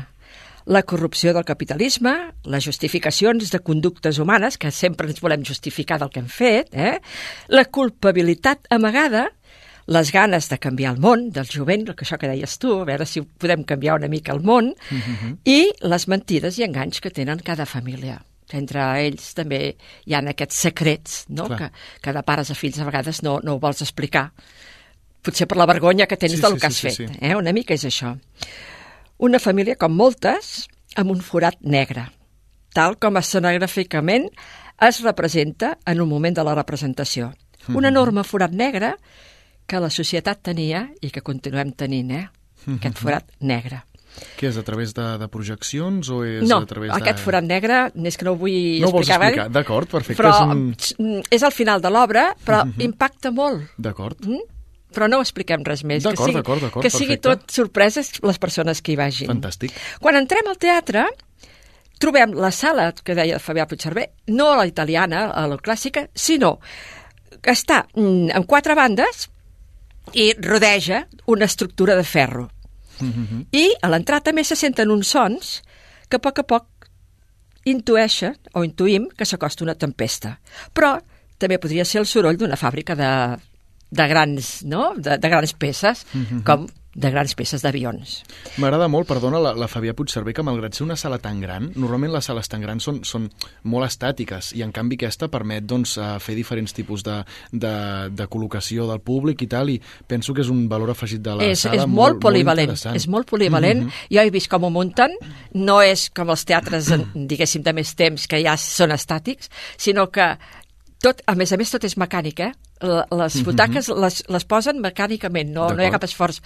[SPEAKER 17] La corrupció del capitalisme, les justificacions de conductes humanes, que sempre ens volem justificar del que hem fet, eh? la culpabilitat amagada, les ganes de canviar el món, del jovent, el que això que deies tu, a veure si podem canviar una mica el món, i les mentides i enganys que tenen cada família. Entre ells també hi ha aquests secrets no?
[SPEAKER 1] Clar.
[SPEAKER 17] que, que de pares a fills a vegades no, no ho vols explicar. Potser per la vergonya que tens
[SPEAKER 1] Sí,
[SPEAKER 17] del
[SPEAKER 1] sí,
[SPEAKER 17] que
[SPEAKER 1] sí,
[SPEAKER 17] has
[SPEAKER 1] sí,
[SPEAKER 17] fet.
[SPEAKER 1] sí.
[SPEAKER 17] Eh? Una mica és això. Una família com moltes, amb un forat negre, tal com escenogràficament es representa en un moment de la representació. Un
[SPEAKER 1] Mhm.
[SPEAKER 17] enorme forat negre que la societat tenia i que continuem tenint, eh?
[SPEAKER 1] Mhm.
[SPEAKER 17] Aquest forat negre.
[SPEAKER 1] Què és, a través de, de projeccions o és
[SPEAKER 17] no,
[SPEAKER 1] a través
[SPEAKER 17] aquest
[SPEAKER 1] de...
[SPEAKER 17] forat negre, és que no ho vull
[SPEAKER 1] No ho vols
[SPEAKER 17] explicar.
[SPEAKER 1] explicar? D'acord, perfecte.
[SPEAKER 17] Però
[SPEAKER 1] És un...
[SPEAKER 17] mm, és al final de l'obra, però
[SPEAKER 1] Mhm.
[SPEAKER 17] impacta molt.
[SPEAKER 1] D'acord.
[SPEAKER 17] Mm? Però no expliquem res més.
[SPEAKER 1] D'acord, d'acord, d'acord,
[SPEAKER 17] Que sigui tot sorpreses les persones que hi vagin.
[SPEAKER 1] Fantàstic.
[SPEAKER 17] Quan entrem al teatre, trobem la sala que deia Fabià Puigcerver, no a la italiana, a la clàssica, sinó que està mm, en quatre bandes i rodeja una estructura de ferro.
[SPEAKER 1] Mhm.
[SPEAKER 17] I a l'entrar també se senten uns sons que a poc a poc intueixen o intuïm que s'acosta una tempesta. Però també podria ser el soroll d'una fàbrica de, de grans, no? de, de grans peces,
[SPEAKER 1] Mhm.
[SPEAKER 17] com de grans peces d'avions.
[SPEAKER 1] M'agrada molt, perdona, la, la Fabià Puigcerver, que malgrat ser una sala tan gran, normalment les sales tan grans són, són molt estàtiques i en canvi aquesta permet doncs, eh, fer diferents tipus de, de, de col·locació del públic i tal, i penso que és un valor afegit de la
[SPEAKER 17] és,
[SPEAKER 1] sala
[SPEAKER 17] és molt, polivalent,
[SPEAKER 1] interessant.
[SPEAKER 17] és molt polivalent.
[SPEAKER 1] Mhm.
[SPEAKER 17] Jo he vist com ho munten, no és com els teatres, diguéssim, de més temps, que ja són estàtics, sinó que tot, a més a més, tot és mecànic, eh? Les
[SPEAKER 1] Mhm.
[SPEAKER 17] butaques les, les posen mecànicament, no, no hi ha cap esforç.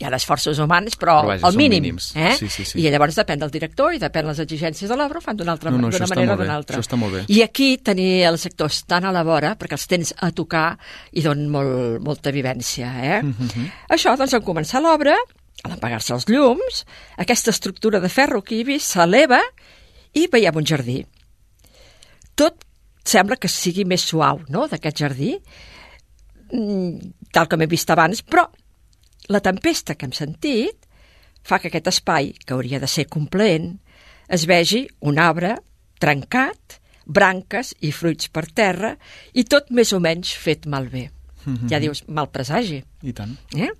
[SPEAKER 17] Hi ha esforços humans, però,
[SPEAKER 1] Però vaja,
[SPEAKER 17] al mínim.
[SPEAKER 1] mínims.
[SPEAKER 17] Eh?
[SPEAKER 1] Sí, sí, sí.
[SPEAKER 17] I llavors depèn del director i depèn les exigències de l'obra, ho fan d'una altra
[SPEAKER 1] No, no,
[SPEAKER 17] manera o d'una altra.
[SPEAKER 1] això està molt bé.
[SPEAKER 17] I aquí tenir els actors tan a la vora, perquè els tens a tocar i donen molt, molta vivència. Eh?
[SPEAKER 1] Mhm.
[SPEAKER 17] Això, doncs, en començar l'obra, a l'apagar-se els llums, aquesta estructura de ferro que hi he vist s'eleva i veiem un jardí. Tot sembla que sigui més suau, no?, d'aquest jardí, mm, tal com he vist abans, però la tempesta que hem sentit fa que aquest espai, que hauria de ser complaent, es vegi un arbre trencat, branques i fruits per terra, i tot més o menys fet malbé.
[SPEAKER 1] Mhm.
[SPEAKER 17] Ja dius, mal presagi.
[SPEAKER 1] I tant.
[SPEAKER 17] Eh?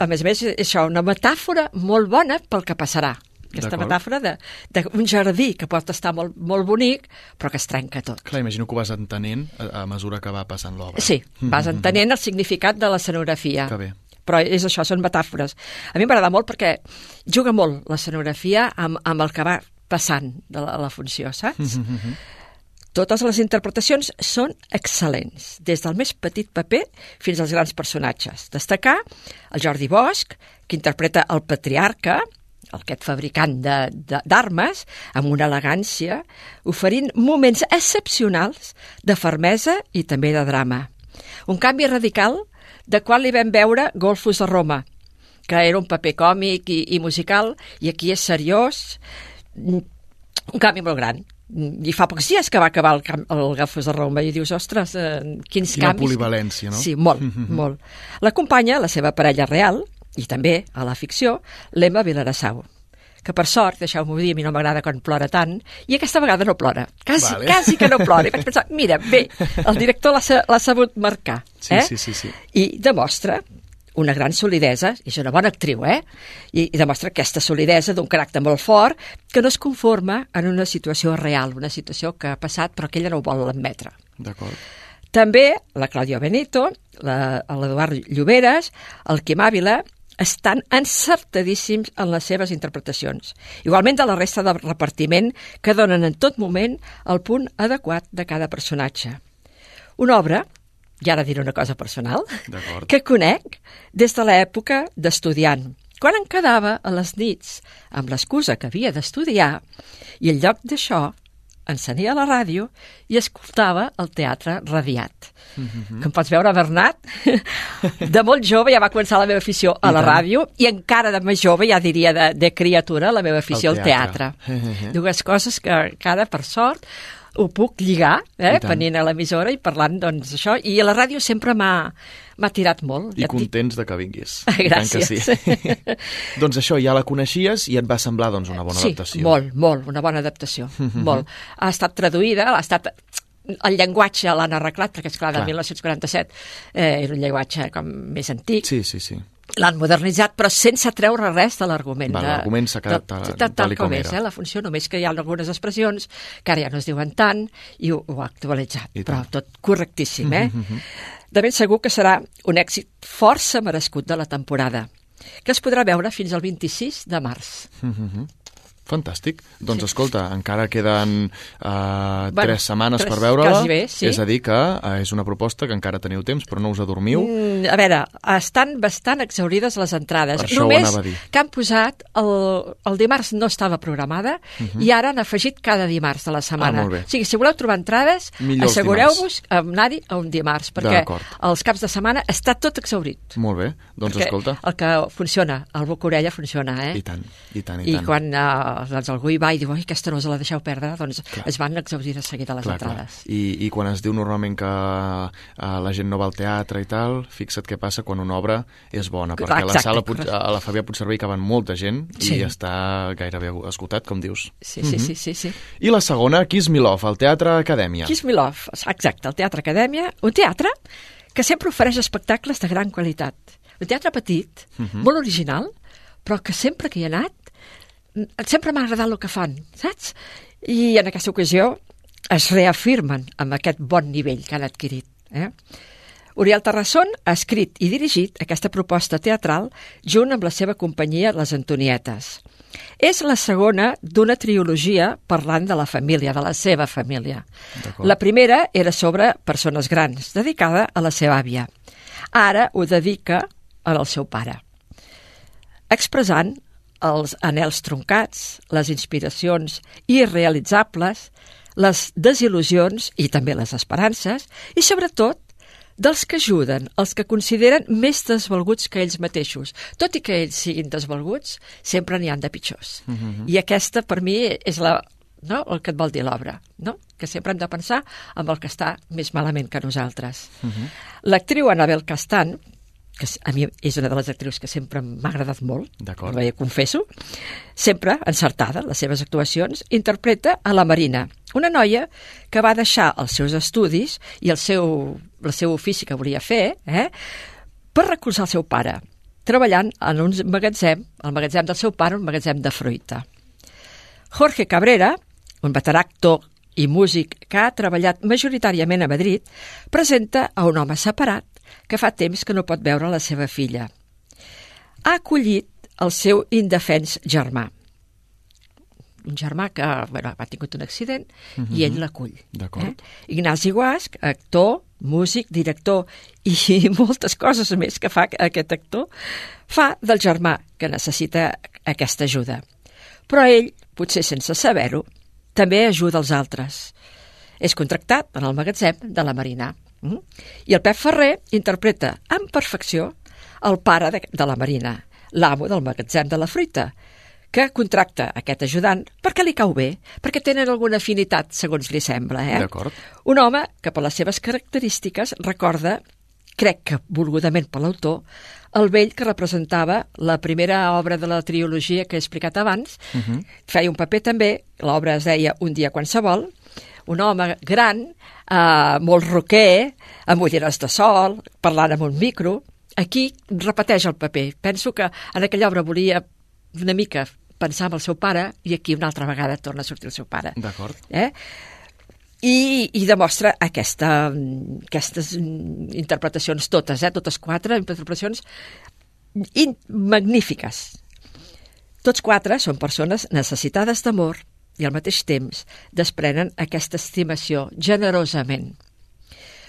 [SPEAKER 17] A més a més, és això, una metàfora molt bona pel que passarà. Aquesta metàfora d'un jardí que pot estar molt, molt bonic, però que es trenca tot.
[SPEAKER 1] Clar, imagino que ho vas entenent a, a mesura que va passant l'obra.
[SPEAKER 17] Sí, vas
[SPEAKER 1] Mhm.
[SPEAKER 17] entenent el significat de l'escenografia.
[SPEAKER 1] Que bé.
[SPEAKER 17] Però és això, són metàfores. A mi m'agrada molt perquè juga molt l'escenografia amb, amb el que va passant de la, la funció, saps?
[SPEAKER 1] Mhm.
[SPEAKER 17] Totes les interpretacions són excel·lents, des del més petit paper fins als grans personatges. Destacar el Jordi Bosch, que interpreta el patriarca, aquest fabricant d'armes, amb una elegància, oferint moments excepcionals de fermesa i també de drama. Un canvi radical de quan li vam veure Golfos a Roma, que era un paper còmic i, i musical, i aquí és seriós, mm, un canvi molt gran. Mm, I fa pocs dies que va acabar el, cam- el Golfos de Roma i dius, ostres, eh, quins
[SPEAKER 1] Quina
[SPEAKER 17] canvis.
[SPEAKER 1] polivalència, no?
[SPEAKER 17] Sí, molt,
[SPEAKER 1] Mhm.
[SPEAKER 17] molt. L'acompanya la seva parella real, i també a la ficció, l'Emma Vilarassau que per sort, deixeu-m'ho dir, a mi no m'agrada quan plora tant, i aquesta vegada no plora. Quasi,
[SPEAKER 1] Vale.
[SPEAKER 17] quasi que no plora. I vaig pensar, mira, bé, el director l'ha sa- l'ha sabut marcar.
[SPEAKER 1] Sí,
[SPEAKER 17] eh?
[SPEAKER 1] sí, sí, sí.
[SPEAKER 17] I demostra una gran solidesa, i és una bona actriu, eh? I, i demostra aquesta solidesa d'un caràcter molt fort que no es conforma en una situació real, una situació que ha passat però que ella no ho vol admetre.
[SPEAKER 1] D'acord.
[SPEAKER 17] També la Clàudia Benito, l'Eduard Lloberes, el Quim Àvila, estan encertadíssims en les seves interpretacions. Igualment de la resta del repartiment que donen en tot moment el punt adequat de cada personatge. Una obra, i ara diré una cosa personal, que conec des de l'època d'estudiant, quan em quedava a les nits amb l'excusa que havia d'estudiar i en lloc d'això encenia la ràdio i escoltava el teatre radiat.
[SPEAKER 1] Mhm.
[SPEAKER 17] Que em pots veure, Bernat? De molt jove ja va començar la meva afició a
[SPEAKER 1] I
[SPEAKER 17] la
[SPEAKER 1] tant.
[SPEAKER 17] ràdio i encara de més jove, ja diria de, de criatura, la meva afició al teatre.
[SPEAKER 1] teatre.
[SPEAKER 17] Dues coses que cada, per sort, ho puc lligar, eh, venint a l'emissora i parlant, doncs, això. I a la ràdio sempre m'ha m'ha tirat molt.
[SPEAKER 1] I
[SPEAKER 17] ja
[SPEAKER 1] contents de que vinguis. Tant que
[SPEAKER 17] Gràcies.
[SPEAKER 1] sí. doncs això, ja la coneixies i et va semblar doncs, una bona
[SPEAKER 17] sí,
[SPEAKER 1] adaptació.
[SPEAKER 17] molt, molt, una bona adaptació, molt. Ha estat traduïda, ha estat el llenguatge l'han arreglat, perquè, esclar, del
[SPEAKER 1] Clar.
[SPEAKER 17] 1947 eh, era un llenguatge com més antic.
[SPEAKER 1] Sí, sí, sí.
[SPEAKER 17] L'han modernitzat, però sense treure res de l'argument.
[SPEAKER 1] L'argument s'ha quedat tal-
[SPEAKER 17] tal,
[SPEAKER 1] tal com
[SPEAKER 17] com és, eh, la funció, només que hi ha algunes expressions que ara ja no es diuen tant i ho, ho ha actualitzat,
[SPEAKER 1] I
[SPEAKER 17] però
[SPEAKER 1] tant.
[SPEAKER 17] tot correctíssim, eh?
[SPEAKER 1] Mhm, mhm.
[SPEAKER 17] De ben segur que serà un èxit força merescut de la temporada, que es podrà veure fins al 26 de març.
[SPEAKER 1] Mhm. Fantàstic. Doncs escolta, encara queden uh,
[SPEAKER 17] Bueno,
[SPEAKER 1] tres setmanes
[SPEAKER 17] tres,
[SPEAKER 1] per veure-la.
[SPEAKER 17] bé, sí.
[SPEAKER 1] És a dir que uh, és una proposta que encara teniu temps, però no us adormiu.
[SPEAKER 17] Mm, a veure, estan bastant exaurides les entrades.
[SPEAKER 1] Per
[SPEAKER 17] Només
[SPEAKER 1] anava a dir.
[SPEAKER 17] que han posat, el, el dimarts no estava programada
[SPEAKER 1] Mhm.
[SPEAKER 17] i ara han afegit cada dimarts de la setmana.
[SPEAKER 1] Ah, molt bé.
[SPEAKER 17] O sigui, si voleu trobar entrades, assegureu-vos a anar-hi a un dimarts, perquè els caps de setmana està tot exaurit.
[SPEAKER 1] Molt bé, doncs
[SPEAKER 17] perquè
[SPEAKER 1] escolta.
[SPEAKER 17] el que funciona, el boca-orella funciona, eh?
[SPEAKER 1] I tant, i tant, i,
[SPEAKER 17] I
[SPEAKER 1] tant.
[SPEAKER 17] quan uh, doncs algú hi va i diu, ai, aquesta no us la deixeu perdre, doncs
[SPEAKER 1] Clar.
[SPEAKER 17] es van exaurir de seguida les
[SPEAKER 1] Clar, clar.
[SPEAKER 17] entrades.
[SPEAKER 1] I, I quan es diu normalment que uh, la gent no va al teatre i tal, fixa't què passa quan una obra és bona, perquè a la
[SPEAKER 17] Exacte,
[SPEAKER 1] sala
[SPEAKER 17] correcte.
[SPEAKER 1] a la Fabià Puigcerver hi caben molta gent
[SPEAKER 17] Sí.
[SPEAKER 1] i està gairebé esgotat, com dius.
[SPEAKER 17] Sí, sí,
[SPEAKER 1] Mhm.
[SPEAKER 17] sí, sí, sí.
[SPEAKER 1] I la segona, Kismilov, al Teatre Acadèmia.
[SPEAKER 17] Kismilov, exacte, el Teatre Acadèmia, un teatre que sempre ofereix espectacles de gran qualitat. Un teatre petit,
[SPEAKER 1] Mhm.
[SPEAKER 17] molt original, però que sempre que hi he anat, mm, sempre m'ha agradat el que fan, saps? I en aquesta ocasió es reafirmen amb aquest bon nivell que han adquirit. Eh? Oriol Terrasson ha escrit i dirigit aquesta proposta teatral junt amb la seva companyia Les Antonietes. És la segona d'una trilogia parlant de la família, de la seva família. La primera era sobre persones grans, dedicada a la seva àvia. Ara ho dedica al seu pare. Expressant els anels troncats, les inspiracions irrealitzables, les desil·lusions i també les esperances, i sobretot dels que ajuden, els que consideren més desvalguts que ells mateixos. Tot i que ells siguin desvalguts, sempre n'hi han de pitjors.
[SPEAKER 18] Mhm.
[SPEAKER 17] I aquesta, per mi, és la, no? el que et vol dir l'obra, no? que sempre hem de pensar amb el que està més malament que nosaltres. L'actriu Anabel Castan, que a mi és una de les actrius que sempre m'ha agradat molt, ho confesso, sempre encertada en les seves actuacions, interpreta a la Marina, una noia que va deixar els seus estudis i el seu, el seu ofici que volia fer eh, per recolzar el seu pare, treballant en un magatzem, el magatzem del seu pare, un magatzem de fruita. Jorge Cabrera, un veterà actor i músic que ha treballat majoritàriament a Madrid, presenta a un home separat que fa temps que no pot veure la seva filla. Ha acollit el seu indefens germà. Un germà que bueno, ha tingut un accident
[SPEAKER 1] Mhm.
[SPEAKER 17] i ell l'acull. Eh? Ignasi Guasc, actor, músic, director i moltes coses més que fa aquest actor, fa del germà que necessita aquesta ajuda. Però ell, potser sense saber-ho, també ajuda els altres. És contractat en el magatzem de la Marina. Mm? I el Pep Ferrer interpreta amb perfecció el pare de, de la Marina, l'amo del magatzem de la fruita, que contracta aquest ajudant perquè li cau bé, perquè tenen alguna afinitat, segons li sembla. Eh?
[SPEAKER 1] D'acord.
[SPEAKER 17] Un home que, per les seves característiques, recorda, crec que volgudament per l'autor, el vell que representava la primera obra de la trilogia que he explicat abans.
[SPEAKER 1] Mhm.
[SPEAKER 17] Feia un paper també, l'obra es deia Un dia qualsevol, un home gran, eh, molt roquer, amb ulleres de sol, parlant amb un micro. Aquí repeteix el paper. Penso que en aquella obra volia una mica pensar en el seu pare i aquí una altra vegada torna a sortir el seu pare.
[SPEAKER 1] D'acord.
[SPEAKER 17] Eh? I, i demostra aquesta, aquestes interpretacions totes, eh? totes quatre interpretacions in, magnífiques. Tots quatre són persones necessitades d'amor i al mateix temps desprenen aquesta estimació generosament.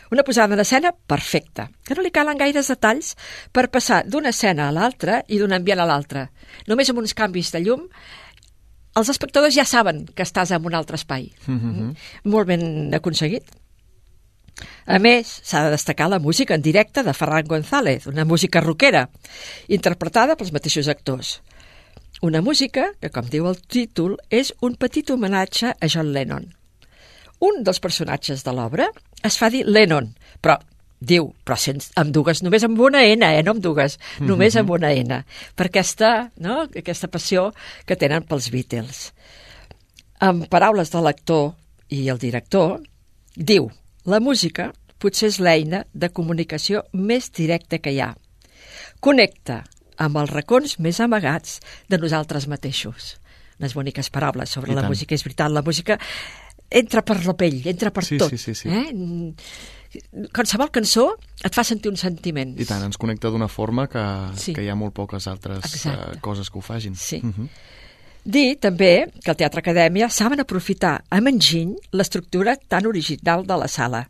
[SPEAKER 17] Una posada en escena perfecta, que no li calen gaires detalls per passar d'una escena a l'altra i d'un ambient a l'altre. Només amb uns canvis de llum els espectadors ja saben que estàs en un altre espai.
[SPEAKER 1] Mhm.
[SPEAKER 17] Molt ben aconseguit. A més, s'ha de destacar la música en directe de Ferran González, una música rockera, interpretada pels mateixos actors. Una música que, com diu el títol, és un petit homenatge a John Lennon. Un dels personatges de l'obra es fa dir Lennon, però diu, però sense, amb dues, només amb una N, eh, no amb dues, només amb una N, per aquesta, no, aquesta passió que tenen pels Beatles. En paraules de l'actor i el director, diu, la música potser és l'eina de comunicació més directa que hi ha. Connecta amb els racons més amagats de nosaltres mateixos. Unes boniques paraules sobre
[SPEAKER 1] I
[SPEAKER 17] la
[SPEAKER 1] tant.
[SPEAKER 17] música. És veritat, la música entra per la pell, entra per
[SPEAKER 1] Sí,
[SPEAKER 17] tot.
[SPEAKER 1] sí, sí, sí.
[SPEAKER 17] Eh? Qualsevol cançó et fa sentir uns sentiments.
[SPEAKER 1] I tant, ens connecta d'una forma que,
[SPEAKER 17] Sí.
[SPEAKER 1] que hi ha molt poques altres
[SPEAKER 17] Exacte.
[SPEAKER 1] uh, coses que ho fagin.
[SPEAKER 17] Sí.
[SPEAKER 1] Mhm.
[SPEAKER 17] Dir també que al Teatre Acadèmia saben aprofitar amb enginy l'estructura tan original de la sala.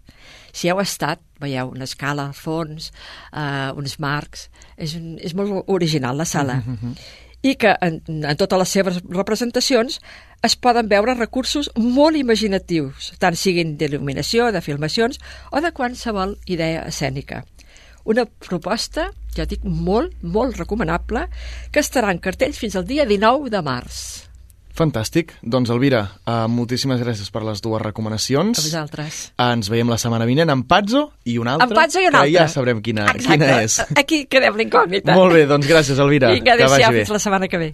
[SPEAKER 17] Si heu estat, veieu una escala al fons, uh, uns marcs... És, un, és molt original la sala.
[SPEAKER 1] Mm -hmm.
[SPEAKER 17] I que en, en totes les seves representacions es poden veure recursos molt imaginatius, tant siguin d'il·luminació, de filmacions o de qualsevol idea escènica. Una proposta, ja dic, molt, molt recomanable, que estarà en cartells fins al dia 19 de març.
[SPEAKER 1] Fantàstic. Doncs, Elvira, uh, moltíssimes gràcies per les dues recomanacions.
[SPEAKER 17] A vosaltres.
[SPEAKER 1] Uh, ens veiem la setmana vinent amb Pazzo i una altra.
[SPEAKER 17] En Pazzo i una
[SPEAKER 1] que
[SPEAKER 17] altra.
[SPEAKER 1] ja sabrem quina,
[SPEAKER 17] Exacte.
[SPEAKER 1] quina és.
[SPEAKER 17] Aquí quedem l'incògnita.
[SPEAKER 1] Molt bé, doncs gràcies, Elvira.
[SPEAKER 17] Vinga, adéu-siau, fins la setmana que ve.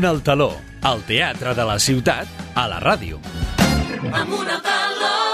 [SPEAKER 2] Amunt al taló, al teatre de la ciutat, a la ràdio.
[SPEAKER 18] Amunt al taló.